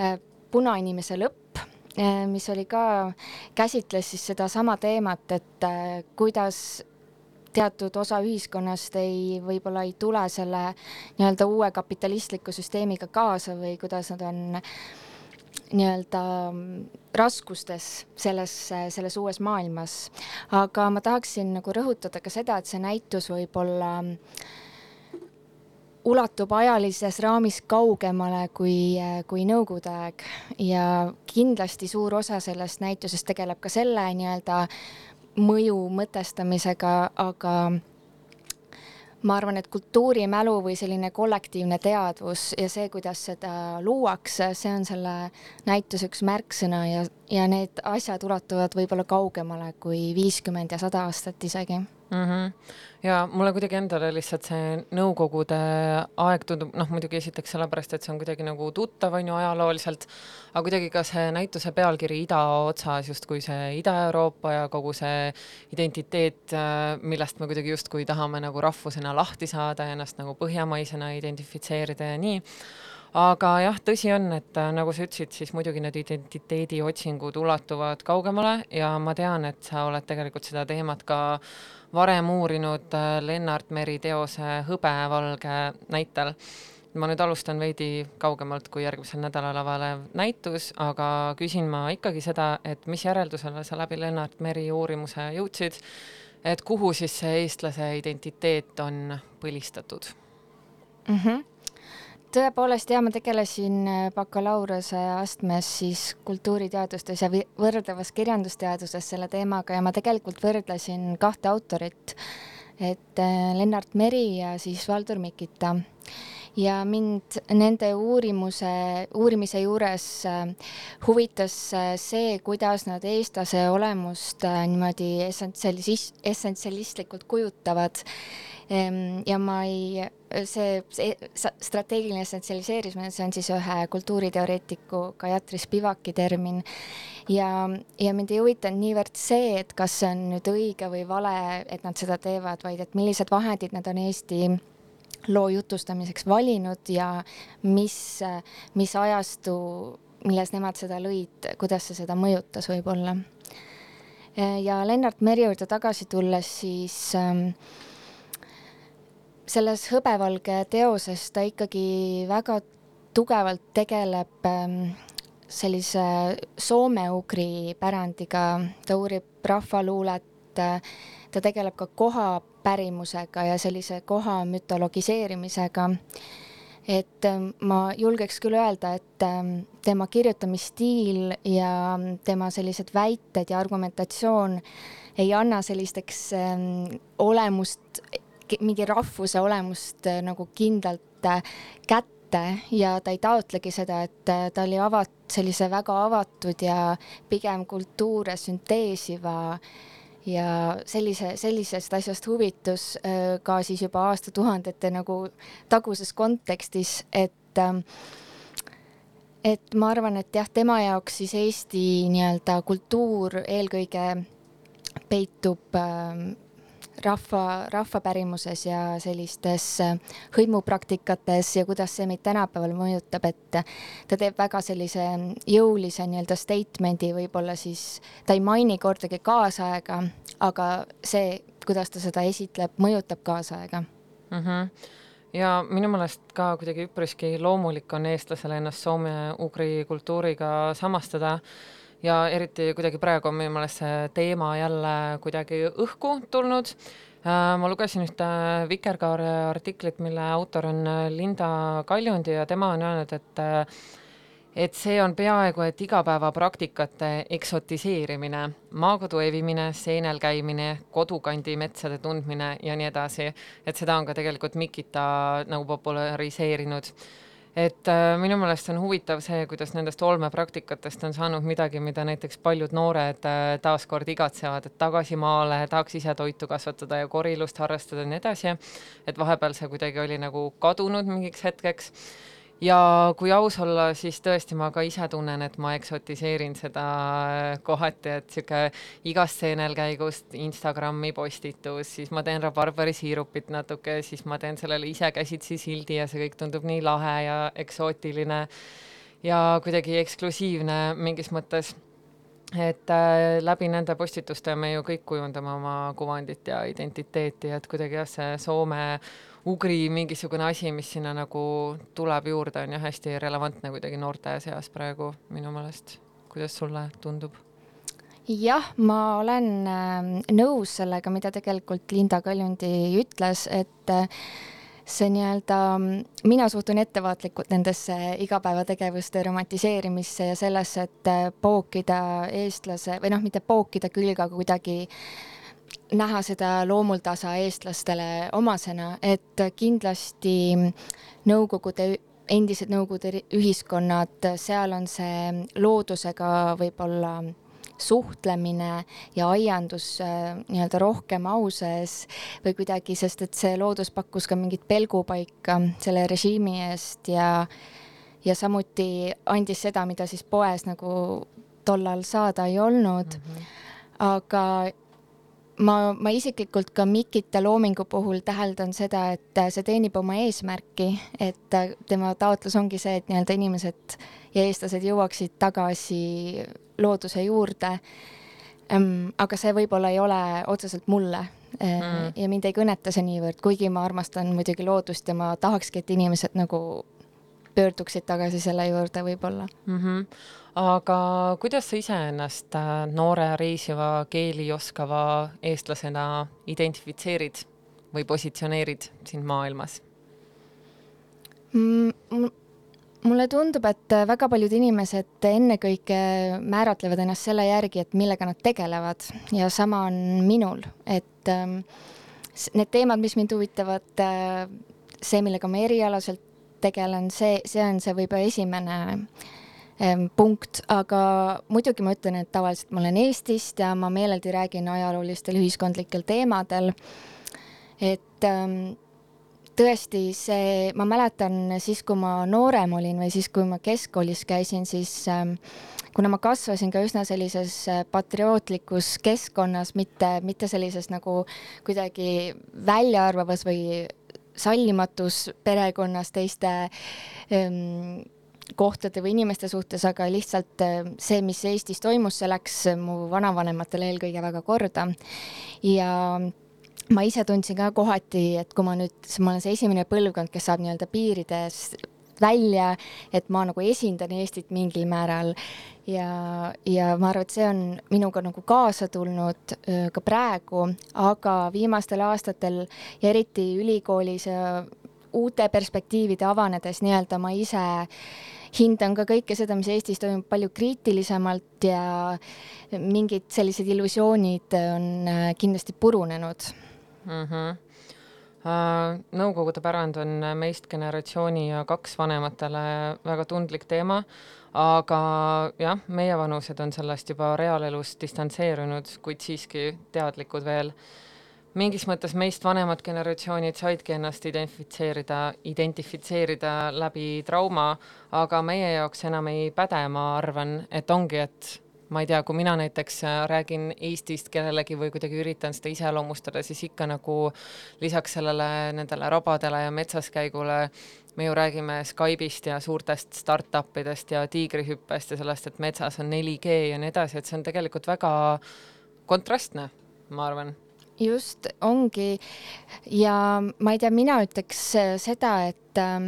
äh, Punainimese lõpp äh,, mis oli ka käsitles siis sedasama teemat, et äh, kuidas teatud osa ühiskonnast ei, võib-olla ei tule selle nii-öelda uue kapitalistliku süsteemiga kaasa või kuidas nad on nii-öelda raskustes selles, selles uues maailmas. aga ma tahaksin nagu rõhutada ka seda, et see näitus võib olla ulatub ajalises raamis kaugemale kui, kui Nõukogude aeg ja kindlasti suur osa sellest näitusest tegeleb ka selle nii-öelda mõju mõtestamisega, aga ma arvan, et kultuurimälu või selline kollektiivne teadvus ja see, kuidas seda luuakse, see on selle näituse üks märksõna ja, ja need asjad ulatuvad võib-olla kaugemale kui viiskümmend ja sada aastat isegi mm. -hmm. ja mulle kuidagi endale lihtsalt see Nõukogude aeg tundub, noh muidugi esiteks sellepärast, et see on kuidagi nagu tuttav, on ju, ajalooliselt, aga kuidagi ka see näituse pealkiri idaotsas justkui see Ida-Euroopa ja kogu see identiteet, millest me kuidagi justkui tahame nagu rahvusena lahti saada ja ennast nagu põhjamaisena identifitseerida ja nii aga jah, tõsi on, et äh, nagu sa ütlesid, siis muidugi need identiteediotsingud ulatuvad kaugemale ja ma tean, et sa oled tegelikult seda teemat ka varem uurinud äh, Lennart Meri teose Hõbevalge näitel. ma nüüd alustan veidi kaugemalt kui järgmisel nädalal avanev näitus, aga küsin ma ikkagi seda, et mis järeldusele sa läbi Lennart Meri uurimuse jõudsid, et kuhu siis see eestlase identiteet on põlistatud mm? -hmm tõepoolest ja ma tegelesin äh, bakalaureuse astmes siis kultuuriteadustes ja võrdlevas kirjandusteaduses selle teemaga ja ma tegelikult võrdlesin kahte autorit, et äh, Lennart Meri ja siis Valdur Mikita. Ja mind nende uurimuse, uurimise juures äh, huvitas see, kuidas nad eestlase olemust niimoodi essentsialis-, essentsialistlikult kujutavad. Ehm, ja ma ei, see, see strateegiline essentsialiseerimine, see on siis ühe kultuuriteoreetiku Gayatri Spivaki termin ja, ja mind ei huvitanud niivõrd see, et kas see on nüüd õige või vale, et nad seda teevad, vaid et millised vahendid nad on Eesti loo jutustamiseks valinud ja mis, mis ajastu, milles nemad seda lõid, kuidas see seda mõjutas võib-olla. ja Lennart Meri juurde tagasi tulles, siis äh, selles hõbevalge teoses ta ikkagi väga tugevalt tegeleb ähm, sellise soome-ugri pärandiga, ta uurib rahvaluulet, ta tegeleb ka koha pärimusega ja sellise koha mütologiseerimisega. et ähm, ma julgeks küll öelda, et ähm, tema kirjutamisstiil ja tema sellised väited ja argumentatsioon ei anna sellisteks olemust mingi rahvuse olemust äh, nagu kindlalt äh, kätte ja ta ei taotlegi seda, et äh, ta oli avat-, sellise väga avatud ja pigem kultuure sünteesiva ja sellise, sellisest asjast huvitus ka siis juba aastatuhandete nagu taguses kontekstis, et ähm, et ma arvan, et jah, tema jaoks siis Eesti nii-öelda kultuur eelkõige peitub äh, rahva, rahvapärimuses ja sellistes äh, hõimupraktikates ja kuidas see meid tänapäeval mõjutab, et ta teeb väga sellise jõulise nii-öelda statement'i, võib-olla siis ta ei maini kordagi kaasaega, aga see, kuidas ta seda esitleb, mõjutab kaasaega mm. -hmm ja minu meelest ka kuidagi üpriski loomulik on eestlasele ennast soome-ugri kultuuriga samastada ja eriti kuidagi praegu on minu meelest see teema jälle kuidagi õhku tulnud. Äh, ma lugesin ühte Vikerkaare artiklit, mille autor on Linda Kaljundi ja tema on öelnud, et et see on peaaegu et igapäevapraktikate eksotiseerimine, maakodu evimine, seenel käimine, kodukandi metsade tundmine ja nii edasi, et seda on ka tegelikult Mikita nagu populariseerinud et äh, minu meelest on huvitav see, kuidas nendest olmepraktikatest on saanud midagi, mida näiteks paljud noored äh, taaskord igatsevad, et tagasi maale, tahaks ise toitu kasvatada ja korilust harrastada ja nii edasi. et vahepeal see kuidagi oli nagu kadunud mingiks hetkeks ja kui aus olla, siis tõesti ma ka ise tunnen, et ma eksotiseerin seda äh, kohati, et sihuke igast seenelkäigust Instagrami postitus, siis ma teen rabarbarisiirupit natuke, siis ma teen sellele ise käsitsi sildi ja see kõik tundub nii lahe ja eksootiline ja kuidagi eksklusiivne mingis mõttes. Et äh, läbi nende postituste me ju kõik kujundame oma kuvandit ja identiteeti, et kuidagi jah, see Soome ugri mingisugune asi, mis sinna nagu tuleb juurde, on ju hästi relevantne kuidagi noorte seas praegu minu meelest. kuidas sulle tundub? jah, ma olen äh, nõus sellega, mida tegelikult Linda Kaljundi ütles, et äh, see nii-öelda, mina suhtun ettevaatlikult nendesse igapäevategevuste romantiseerimisse ja sellesse, et äh, pookida eestlase või noh, mitte pookida küll, aga kuidagi näha seda loomuldasa eestlastele omasena, et kindlasti Nõukogude endised Nõukogude ühiskonnad, seal on see loodusega võib-olla suhtlemine ja aiandus äh, nii-öelda rohkem au sees või kuidagi, sest et see loodus pakkus ka mingit pelgupaika selle režiimi eest ja ja samuti andis seda, mida siis poes nagu tollal saada ei olnud mm. -hmm. aga ma, ma isiklikult ka Mikita loomingu puhul täheldan seda, et see teenib oma eesmärki, et tema taotlus ongi see, et nii-öelda inimesed ja eestlased jõuaksid tagasi looduse juurde. aga see võib-olla ei ole otseselt mulle eh, mm. ja mind ei kõneta see niivõrd, kuigi ma armastan muidugi loodust ja ma tahakski, et inimesed nagu pöörduksid tagasi selle juurde võib-olla mm. -hmm. Aga kuidas sa iseennast äh, noore reisiva keeli oskava eestlasena identifitseerid või positsioneerid siin maailmas mm,? mulle tundub, et äh, väga paljud inimesed ennekõike määratlevad ennast selle järgi, et millega nad tegelevad ja sama on minul, et ähm, need teemad, mis mind huvitavad, äh, see, millega ma erialaselt tegelen, see, see on see võib-olla esimene punkt, aga muidugi ma ütlen, et tavaliselt ma olen Eestist ja ma meeleldi räägin ajaloolistel ühiskondlikel teemadel. et tõesti, see, ma mäletan siis, kui ma noorem olin või siis, kui ma keskkoolis käisin, siis kuna ma kasvasin ka üsna sellises äh, patriootlikus keskkonnas, mitte, mitte sellises nagu kuidagi väljaarvavas või sallimatus perekonnas teiste ähm, kohtade või inimeste suhtes, aga lihtsalt äh, see, mis Eestis toimus, see läks mu vanavanematele eelkõige väga korda. ja ma ise tundsin ka kohati, et kui ma nüüd, ma olen see esimene põlvkond, kes saab nii-öelda piirides välja, et ma nagu esindan Eestit mingil määral ja, ja ma arvan, et see on minuga nagu kaasa tulnud öö, ka praegu, aga viimastel aastatel ja eriti ülikoolis uute perspektiivide avanedes nii-öelda ma ise hindan ka kõike seda, mis Eestis toimub palju kriitilisemalt ja mingid sellised illusioonid on kindlasti purunenud mm. -hmm. Nõukogude pärand on meist generatsiooni ja kaks vanematele väga tundlik teema, aga jah, meievanused on sellest juba reaalelus distantseerunud, kuid siiski teadlikud veel. Mingis mõttes meist vanemad generatsioonid saidki ennast identifitseerida, identifitseerida läbi trauma, aga meie jaoks enam ei päde, ma arvan, et ongi, et ma ei tea, kui mina näiteks räägin Eestist kellelegi või kuidagi üritan seda iseloomustada, siis ikka nagu lisaks sellele nendele rabadele ja metsaskäigule me ju räägime Skype'ist ja suurtest startup idest ja tiigrihüppest ja sellest, et metsas on 4G ja nii edasi, et see on tegelikult väga kontrastne, ma arvan just, ongi ja ma ei tea, mina ütleks äh, seda, et äh,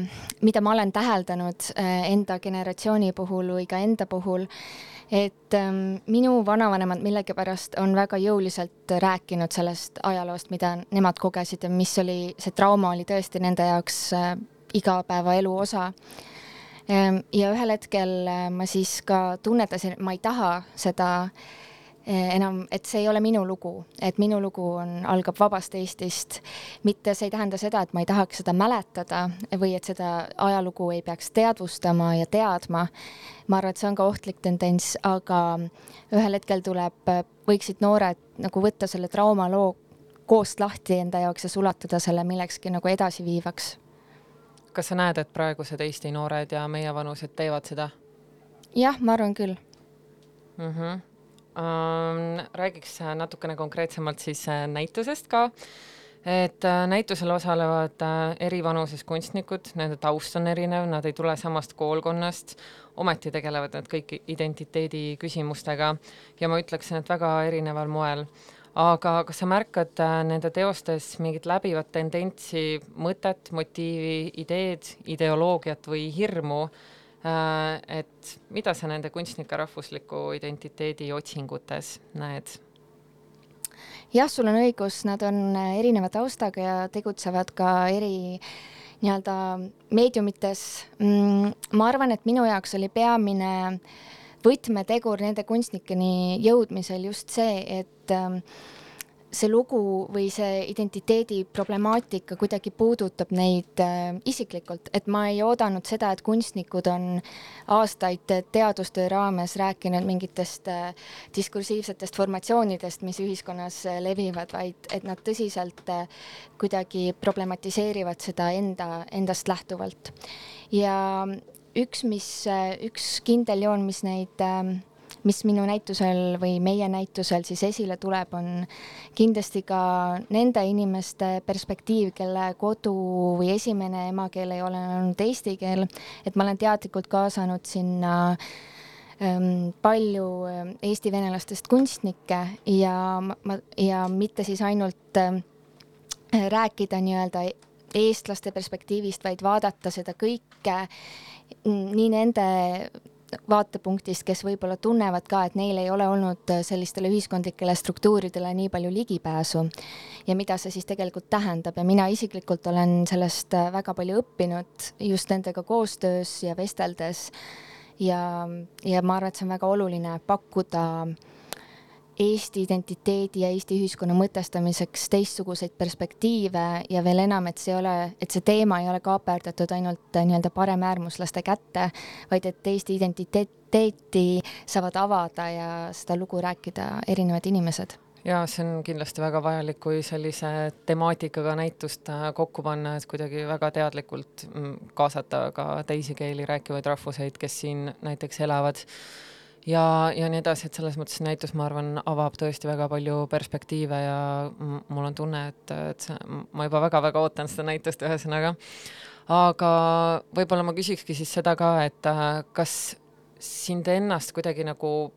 mida ma olen täheldanud äh, enda generatsiooni puhul või ka enda puhul äh,, et ähm, minu vanavanemad millegipärast on väga jõuliselt rääkinud sellest ajaloost, mida nemad kogesid ja mis oli, see trauma oli tõesti nende jaoks äh, igapäevaelu osa ähm,. ja ühel hetkel äh, ma siis ka tunnetasin, et ma ei taha seda äh, enam, et see ei ole minu lugu, et minu lugu on, algab vabast Eestist. mitte see ei tähenda seda, et ma ei tahaks seda mäletada või et seda ajalugu ei peaks teadvustama ja teadma. ma arvan, et see on ka ohtlik tendents, aga ühel hetkel tuleb, võiksid noored nagu võtta selle traumaloo koost lahti enda jaoks ja sulatada selle millekski nagu edasiviivaks. kas sa näed, et praegused Eesti noored ja meievanused teevad seda? jah, ma arvan küll mm. -hmm räägiks natukene konkreetsemalt siis äh, näitusest ka. et äh, näitusel osalevad äh, eri vanuses kunstnikud, nende taust on erinev, nad ei tule samast koolkonnast, ometi tegelevad nad kõik identiteedi küsimustega ja ma ütleksin, et väga erineval moel. aga kas sa märkad äh, nende teostes mingit läbivat tendentsi, mõtet, motiivi, ideed, ideoloogiat või hirmu, et mida sa nende kunstnike rahvusliku identiteedi otsingutes näed? jah, sul on õigus, nad on äh, erineva taustaga ja tegutsevad ka eri nii-öelda meediumites mm,. ma arvan, et minu jaoks oli peamine võtmetegur nende kunstnikeni jõudmisel just see, et äh, see lugu või see identiteedi problemaatika kuidagi puudutab neid äh, isiklikult, et ma ei oodanud seda, et kunstnikud on aastaid teadustöö raames rääkinud mingitest äh, diskursiivsetest formatsioonidest, mis ühiskonnas äh, levivad, vaid et nad tõsiselt kuidagi problematiseerivad seda enda, endast lähtuvalt. ja üks, mis, üks kindel joon, mis neid äh, mis minu näitusel või meie näitusel siis esile tuleb, on kindlasti ka nende inimeste perspektiiv, kelle kodu või esimene emakeel ei ole olnud eesti keel, et ma olen teadlikult kaasanud sinna ähm, palju ähm, eesti venelastest kunstnikke ja ma, ja mitte siis ainult äh, rääkida nii-öelda eestlaste perspektiivist, vaid vaadata seda kõike nii nende vaatepunktist, kes võib-olla tunnevad ka, et neil ei ole olnud sellistele ühiskondlikele struktuuridele nii palju ligipääsu ja mida see siis tegelikult tähendab ja mina isiklikult olen sellest väga palju õppinud just nendega koostöös ja vesteldes. ja, ja ma arvan, et see on väga oluline pakkuda äh, Eesti identiteedi ja Eesti ühiskonna mõtestamiseks teistsuguseid perspektiive ja veel enam, et see ei ole, et see teema ei ole kaaperdatud ainult äh, nii-öelda paremäärmuslaste kätte, vaid et Eesti identiteeti saavad avada ja seda lugu rääkida erinevad inimesed. Ja see on kindlasti väga vajalik, kui sellise temaatikaga näitust äh, kokku panna, et kuidagi väga teadlikult mm, kaasata ka teisi keeli rääkivaid rahvuseid, kes siin näiteks elavad ja, ja nii edasi, et selles mõttes näitus, ma arvan, avab tõesti väga palju perspektiive ja mul on tunne, et, et see, ma juba väga-väga ootan seda näitust, ühesõnaga. aga võib-olla ma küsikski siis seda ka, et äh, kas sind ennast kuidagi nagu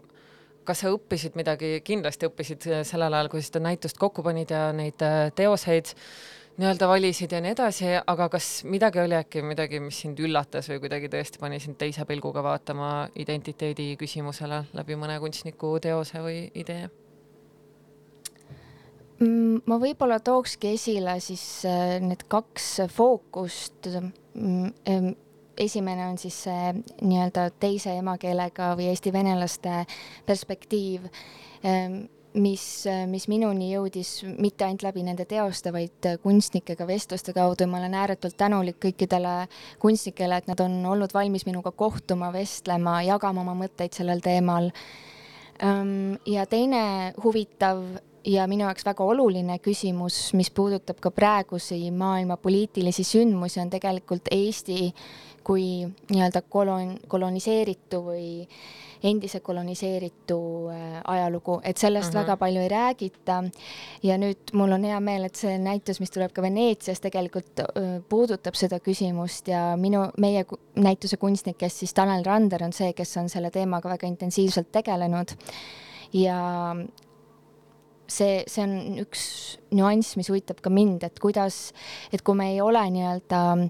kas sa õppisid midagi, kindlasti õppisid sellel ajal, kui seda näitust kokku panid ja neid äh, teoseid nii-öelda valisid ja nii edasi, aga kas midagi oli äkki midagi, mis sind üllatas või kuidagi tõesti pani sind teise pilguga vaatama identiteedi küsimusele läbi mõne kunstniku teose või idee? Mm, ma võib-olla tookski esile siis äh, need kaks fookust. Mm, esimene on siis see nii-öelda teise emakeelega või eesti venelaste perspektiiv mis, mis minuni jõudis mitte ainult läbi nende teoste, vaid kunstnikega vestluste kaudu ja ma olen ääretult tänulik kõikidele kunstnikele, et nad on olnud valmis minuga kohtuma, vestlema, jagama oma mõtteid sellel teemal. ja teine huvitav ja minu jaoks väga oluline küsimus, mis puudutab ka praegusi maailma poliitilisi sündmusi, on tegelikult Eesti kui nii-öelda kolon-, koloniseeritu või endise koloniseeritu äh, ajalugu, et sellest uh -huh. väga palju ei räägita. ja nüüd mul on hea meel, et see näitus, mis tuleb ka Veneetsias, tegelikult äh, puudutab seda küsimust ja minu, meie näituse kunstnikest siis Tanel Rander on see, kes on selle teemaga väga intensiivselt tegelenud ja see, see on üks nüanss, mis huvitab ka mind, et kuidas, et kui me ei ole nii-öelda äh,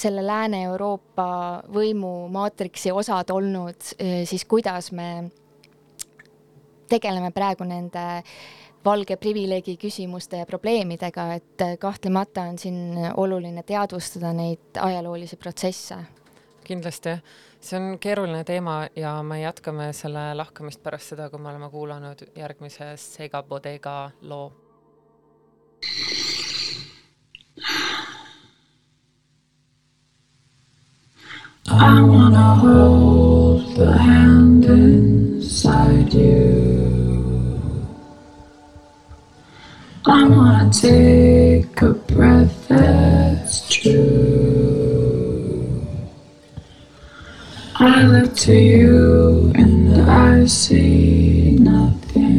selle Lääne-Euroopa võimumaatriksi osad olnud, eh, siis kuidas me tegeleme praegu nende valge privileegi küsimuste ja probleemidega, et kahtlemata on siin oluline teadvustada neid ajaloolisi protsesse. kindlasti, see on keeruline teema ja me jätkame selle lahkamist pärast seda, kui me oleme kuulanud järgmise Sega Bodega loo. I wanna hold the hand inside you. I wanna take a breath that's true. I look to you and I see nothing.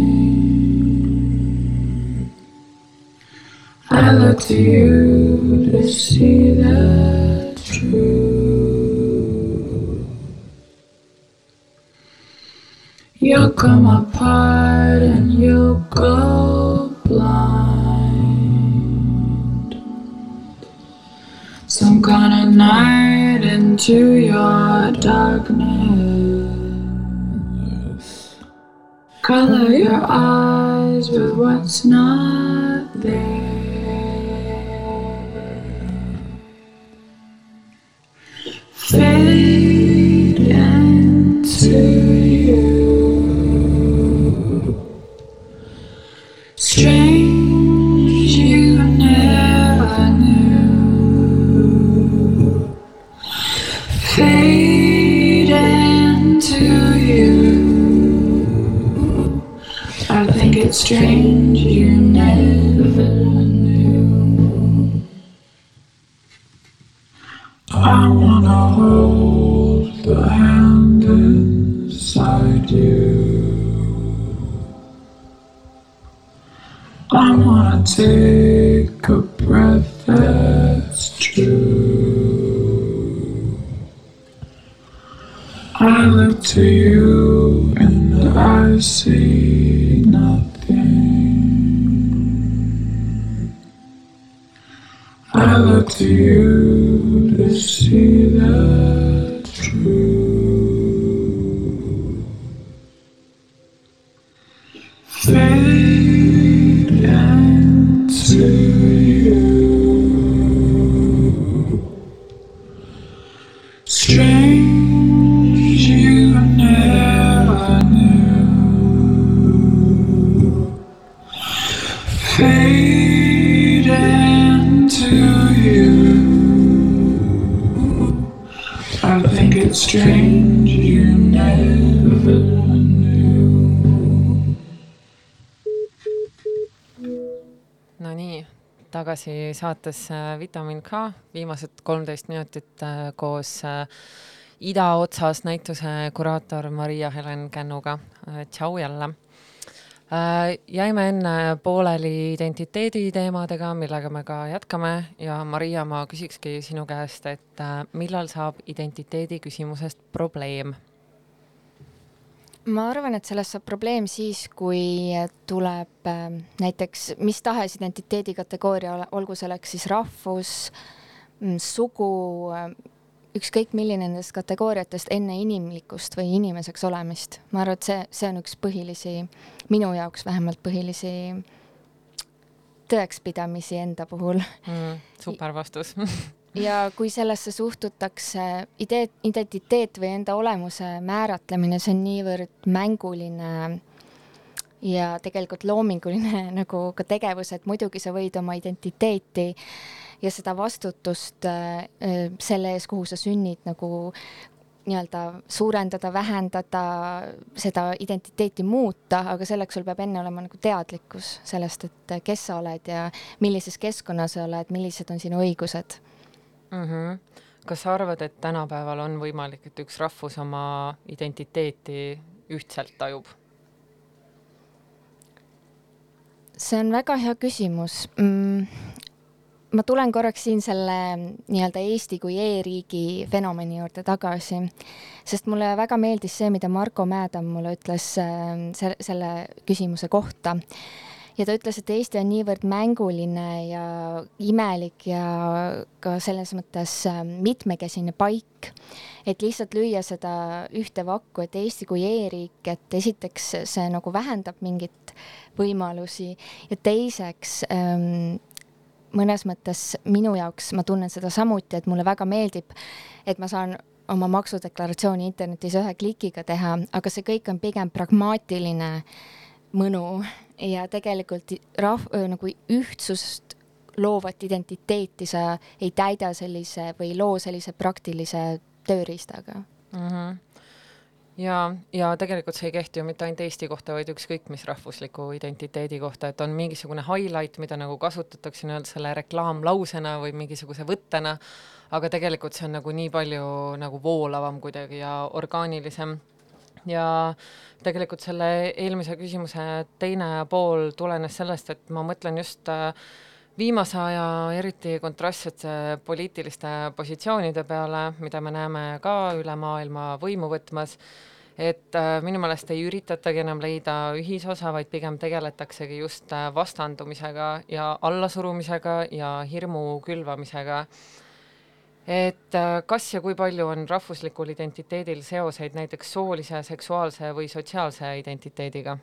I look to you to see the come apart and you'll go blind. Some kind of night into your darkness. Color your eyes with what's not there. Strange you never knew. Nonii, tagasi saatesse Vitamin K, viimased kolmteist minutit äh, koos äh, idaotsas näituse kuraator Maria-Helen Kännuga. tšau jälle. Äh, jäime enne pooleli identiteedi teemadega, millega me ka jätkame ja Maria, ma küsikski sinu käest, et äh, millal saab identiteedi küsimusest probleem? ma arvan, et sellest saab probleem siis, kui tuleb äh, näiteks mis tahes identiteedi kategooria, olgu selleks siis rahvus, sugu, ükskõik milline nendest kategooriatest enne inimlikkust või inimeseks olemist. ma arvan, et see, see on üks põhilisi, minu jaoks vähemalt põhilisi tõekspidamisi enda puhul mm,. super vastus ja kui sellesse suhtutakse, idee, identiteet või enda olemuse määratlemine, see on niivõrd mänguline ja tegelikult loominguline nagu ka tegevus, et muidugi sa võid oma identiteeti ja seda vastutust äh, selle ees, kuhu sa sünnid, nagu nii-öelda suurendada, vähendada, seda identiteeti muuta, aga selleks sul peab enne olema nagu teadlikkus sellest, et kes sa oled ja millises keskkonnas sa oled, millised on sinu õigused mm. -hmm. kas sa arvad, et tänapäeval on võimalik, et üks rahvus oma identiteeti ühtselt tajub? see on väga hea küsimus mm,. Ma tulen korraks siin selle nii-öelda Eesti kui e-riigi fenomeni juurde tagasi, sest mulle väga meeldis see, mida Marko Mäedam mulle ütles selle, selle küsimuse kohta. Ja ta ütles, et Eesti on niivõrd mänguline ja imelik ja ka selles mõttes mitmekesine paik, et lihtsalt lüüa seda ühte vakku, et Eesti kui e-riik, et esiteks see nagu vähendab mingit võimalusi ja teiseks ähm, mõnes mõttes minu jaoks, ma tunnen seda samuti, et mulle väga meeldib, et ma saan oma maksudeklaratsiooni internetis ühe klikiga teha, aga see kõik on pigem pragmaatiline mõnu ja tegelikult rahv-, nagu ühtsust loovat identiteeti sa ei täida sellise või loo sellise praktilise tööriistaga mm. -hmm ja, ja tegelikult see ei kehti ju mitte ainult Eesti kohta, vaid ükskõik mis rahvusliku identiteedi kohta, et on mingisugune highlight, mida nagu kasutatakse nii-öelda selle reklaamlausena või mingisuguse võttena, aga tegelikult see on nagu nii palju nagu voolavam kuidagi ja orgaanilisem. ja tegelikult selle eelmise küsimuse teine pool tulenes sellest, et ma mõtlen just äh, viimase aja eriti kontrastsete poliitiliste positsioonide peale, mida me näeme ka üle maailma võimu võtmas, et äh, minu meelest ei üritatagi enam leida ühisosa, vaid pigem tegeletaksegi just äh, vastandumisega ja allasurumisega ja hirmu külvamisega. et äh, kas ja kui palju on rahvuslikul identiteedil seoseid näiteks soolise, seksuaalse või sotsiaalse identiteediga?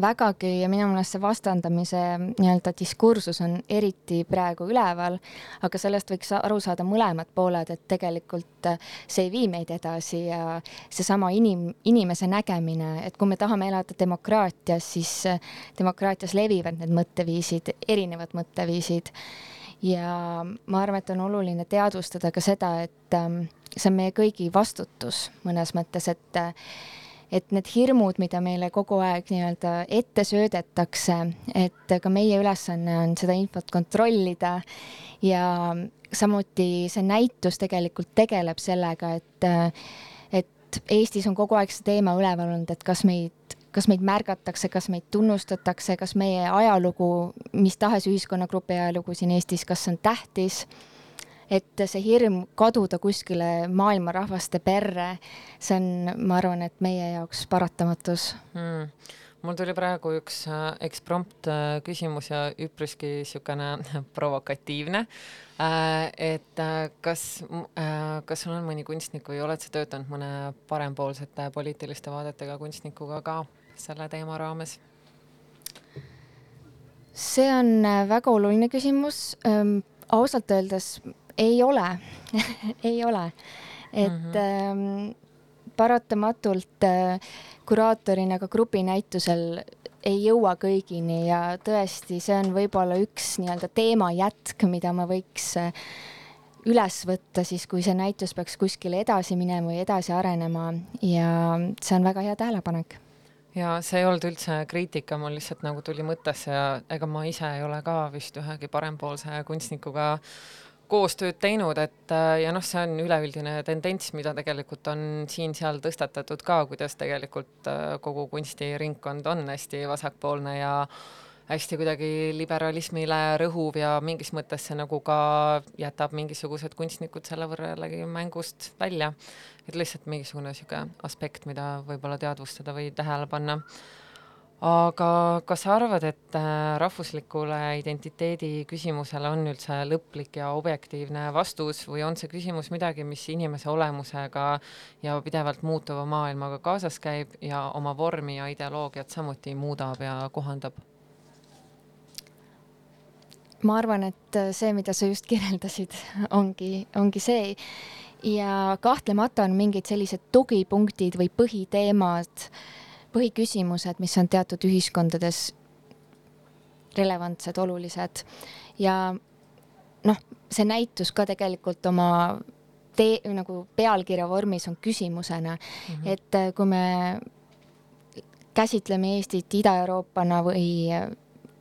Vägagi ja minu meelest see vastandamise nii-öelda diskursus on eriti praegu üleval, aga sellest võiks aru saada mõlemad pooled, et tegelikult see ei vii meid edasi ja seesama inim, inimese nägemine, et kui me tahame elada demokraatias, siis demokraatias levivad need mõtteviisid, erinevad mõtteviisid. ja ma arvan, et on oluline teadvustada ka seda, et ähm, see on meie kõigi vastutus mõnes mõttes, et et need hirmud, mida meile kogu aeg nii-öelda ette söödetakse, et ka meie ülesanne on seda infot kontrollida. Ja samuti see näitus tegelikult tegeleb sellega, et, et Eestis on kogu aeg see teema üleval olnud, et kas meid kas meid märgatakse, kas meid tunnustatakse, kas meie ajalugu, mis tahes ühiskonnagrupi ajalugu siin Eestis, kas on tähtis et see hirm kaduda kuskile maailma rahvaste perre, see on, ma arvan, et meie jaoks paratamatus mm mul tuli praegu üks äh, eksprompt äh, küsimus ja üpriski niisugune provokatiivne äh,. et äh, kas äh,, kas sul on mõni kunstnik või oled sa töötanud mõne parempoolsete poliitiliste vaadetega kunstnikuga ka selle teema raames? see on äh, väga oluline küsimus ausalt öeldes ei ole. Ei ole, et mm -hmm. ähm, paratamatult äh, kuraatorina ka grupinäitusel ei jõua kõigini ja tõesti, see on võib-olla üks nii-öelda teema jätk, mida ma võiks äh, üles võtta siis, kui see näitus peaks kuskile edasi minema või edasi arenema. Ja see on väga hea tähelepanek. Ja see ei olnud üldse kriitika, mul lihtsalt nagu tuli mõttesse ja ega ma ise ei ole ka vist ühegi parempoolse kunstnikuga koostööd teinud, et äh, ja noh, see on üleüldine tendents, mida tegelikult on siin-seal tõstatatud ka, kuidas tegelikult äh, kogu kunstiringkond on hästi vasakpoolne ja hästi kuidagi liberalismile rõhuv ja mingis mõttes see nagu ka jätab mingisugused kunstnikud selle võrra jällegi mängust välja. et lihtsalt mingisugune niisugune aspekt, mida võib-olla teadvustada või tähele panna aga kas sa arvad, et äh, rahvuslikule identiteedi küsimusele on üldse lõplik ja objektiivne vastus või on see küsimus midagi, mis inimese olemusega ja pidevalt muutuva maailmaga kaasas käib ja oma vormi ja ideoloogiat samuti muudab ja kohandab? ma arvan, et see, mida sa just kirjeldasid, ongi, ongi see ja kahtlemata on mingid sellised tugipunktid või põhiteemad põhiküsimused, mis on teatud ühiskondades relevantsed, olulised ja noh, see näitus ka tegelikult oma tee, nagu pealkirja vormis on küsimusena mm, -hmm. et äh, kui me käsitleme Eestit Ida-Euroopana või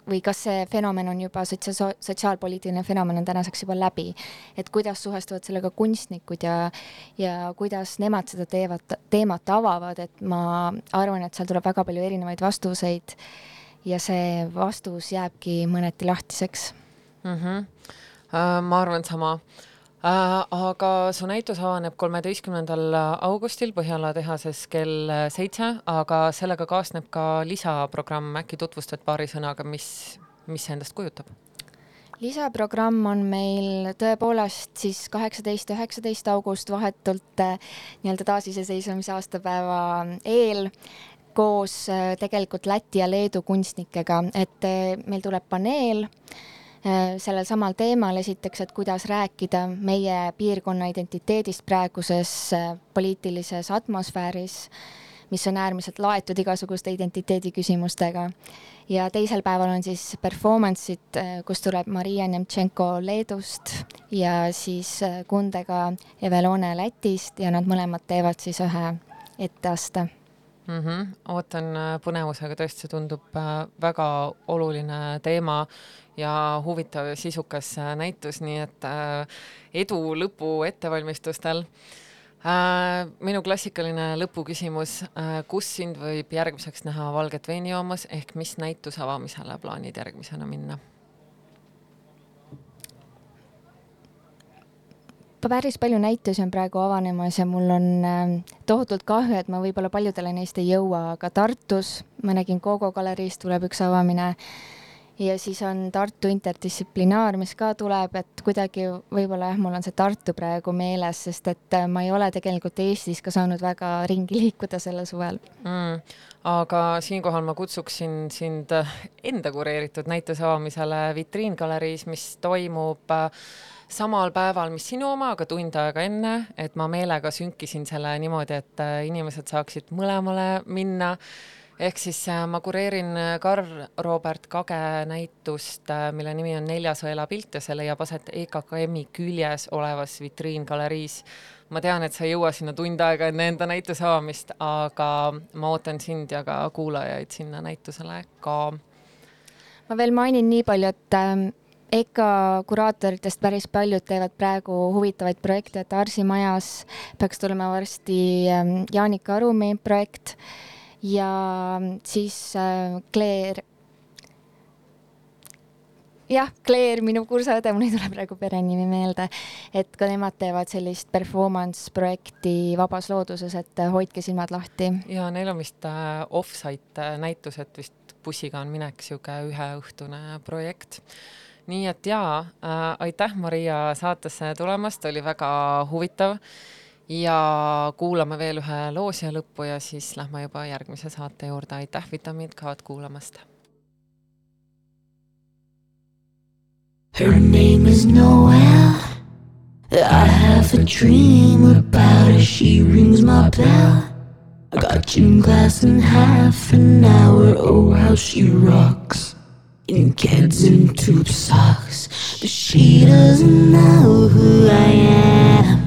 või kas see fenomen on juba sotsia-, sotsiaalpoliitiline fenomen on tänaseks juba läbi, et kuidas suhestuvad sellega kunstnikud ja ja kuidas nemad seda teevad, teemat avavad, et ma arvan, et seal tuleb väga palju erinevaid vastuseid ja see vastus jääbki mõneti lahtiseks mm. -hmm. Ma arvan sama aga su näitus avaneb kolmeteistkümnendal augustil Põhjala tehases kell seitse, aga sellega kaasneb ka lisaprogramm, äkki tutvustad paari sõnaga, mis, mis see endast kujutab? lisaprogramm on meil tõepoolest siis kaheksateist, üheksateist august vahetult äh, nii-öelda taasiseseisvumise aastapäeva eel koos äh, tegelikult Läti ja Leedu kunstnikega, et meil tuleb paneel Äh, sellel samal teemal esiteks, et kuidas rääkida meie piirkonna identiteedist praeguses äh, poliitilises atmosfääris, mis on äärmiselt laetud igasuguste identiteedi küsimustega. ja teisel päeval on siis performance'id, äh, kus tuleb Maria Nemtšenko Leedust ja siis Kundega Evelone Lätist ja nad mõlemad teevad siis ühe etteaste mm. -hmm. ootan põnevusega, tõesti, see tundub väga oluline teema ja huvitav ja sisukas äh, näitus, nii et äh, edu lõpu ettevalmistustel. Äh, minu klassikaline lõpuküsimus, kus sind võib järgmiseks näha valget veini joomas ehk mis näituse avamisele plaanid järgmisena minna? Päris palju näitusi on praegu avanemas ja mul on ähm, tohutult kahju, et ma võib-olla paljudele neist ei jõua, aga Tartus ma nägin Gogo galeriis tuleb üks avamine ja siis on Tartu interdistsiplinaar, mis ka tuleb, et kuidagi võib-olla jah, mul on see Tartu praegu meeles, sest et äh, ma ei ole tegelikult Eestis ka saanud väga ringi liikuda sellel suvel mm,. aga siinkohal ma kutsuksin sind äh, enda kureeritud näituse avamisele vitriingaleriis, mis toimub äh, samal päeval, mis sinu oma, aga tund aega enne, et ma meelega sünkisin selle niimoodi, et inimesed saaksid mõlemale minna ehk siis äh, ma kureerin äh, Karl Robert Kage näitust, äh, mille nimi on Neljasõela pilt ja see leiab aset EKKM-i küljes olevas vitriingaleriis. ma tean, et sa ei jõua sinna tund aega enne enda näituse avamist, aga ma ootan sind ja ka kuulajaid sinna näitusele ka. ma veel mainin nii palju, et ähm, EKA kuraatoritest päris paljud teevad praegu huvitavaid projekte, et Arsi majas peaks tulema varsti ähm, Jaanika Arumi projekt ja siis äh, Claire jah, Claire, minu kursaõde, mul ei tule praegu perenimi meelde, et ka nemad teevad sellist performance projekti vabas looduses, et äh, hoidke silmad lahti. ja neil on vist äh, off-site näitused vist bussiga on minek, sihuke üheõhtune projekt. Nii et jaa äh,, aitäh, Maria, saatesse tulemast, oli väga huvitav ja kuulame veel ühe loo siia lõppu ja siis lähme juba järgmise saate juurde. aitäh, Vitamiin K-d kuulamast. Her name is Noel. I have a dream about her. She rings my bell. I got gym class in half an hour. Oh, how she rocks. In kids and tube socks. But she doesn't know who I am.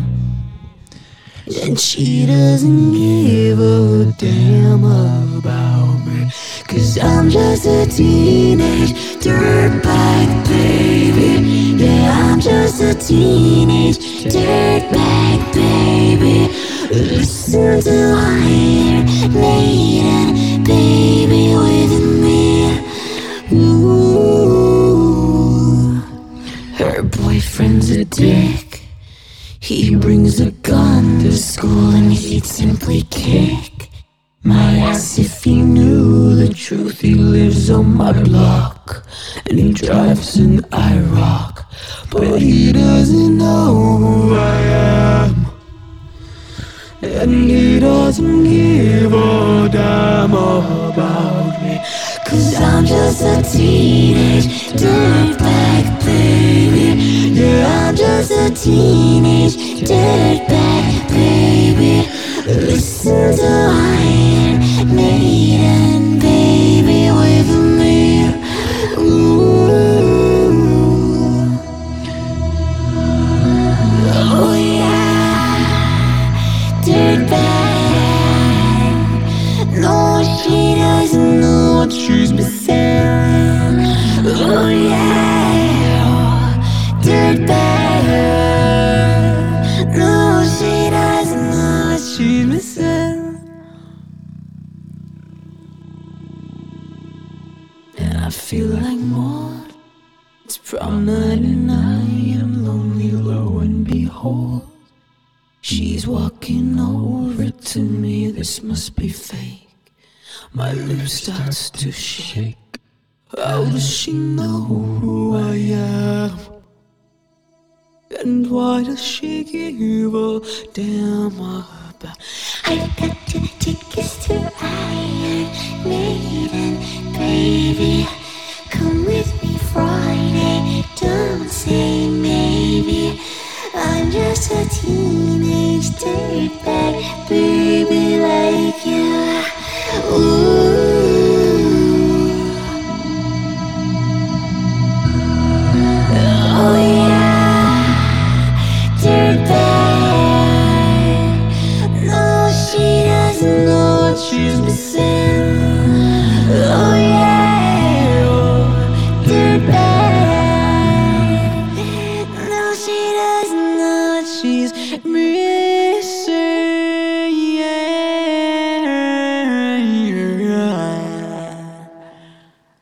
And she doesn't give a damn about me. Cause I'm just a teenage dirtbag baby. Yeah, I'm just a teenage dirtbag baby. Listen to Iron Maiden, baby, with. Ooh, her boyfriend's a dick. He brings a gun to school and he'd simply kick my ass if he knew the truth. He lives on my block and he drives an IROC, but he doesn't know who I am. And he doesn't give a damn about me. Cause I'm just a teenage dirtbag baby. Yeah, I'm just a teenage dirtbag baby.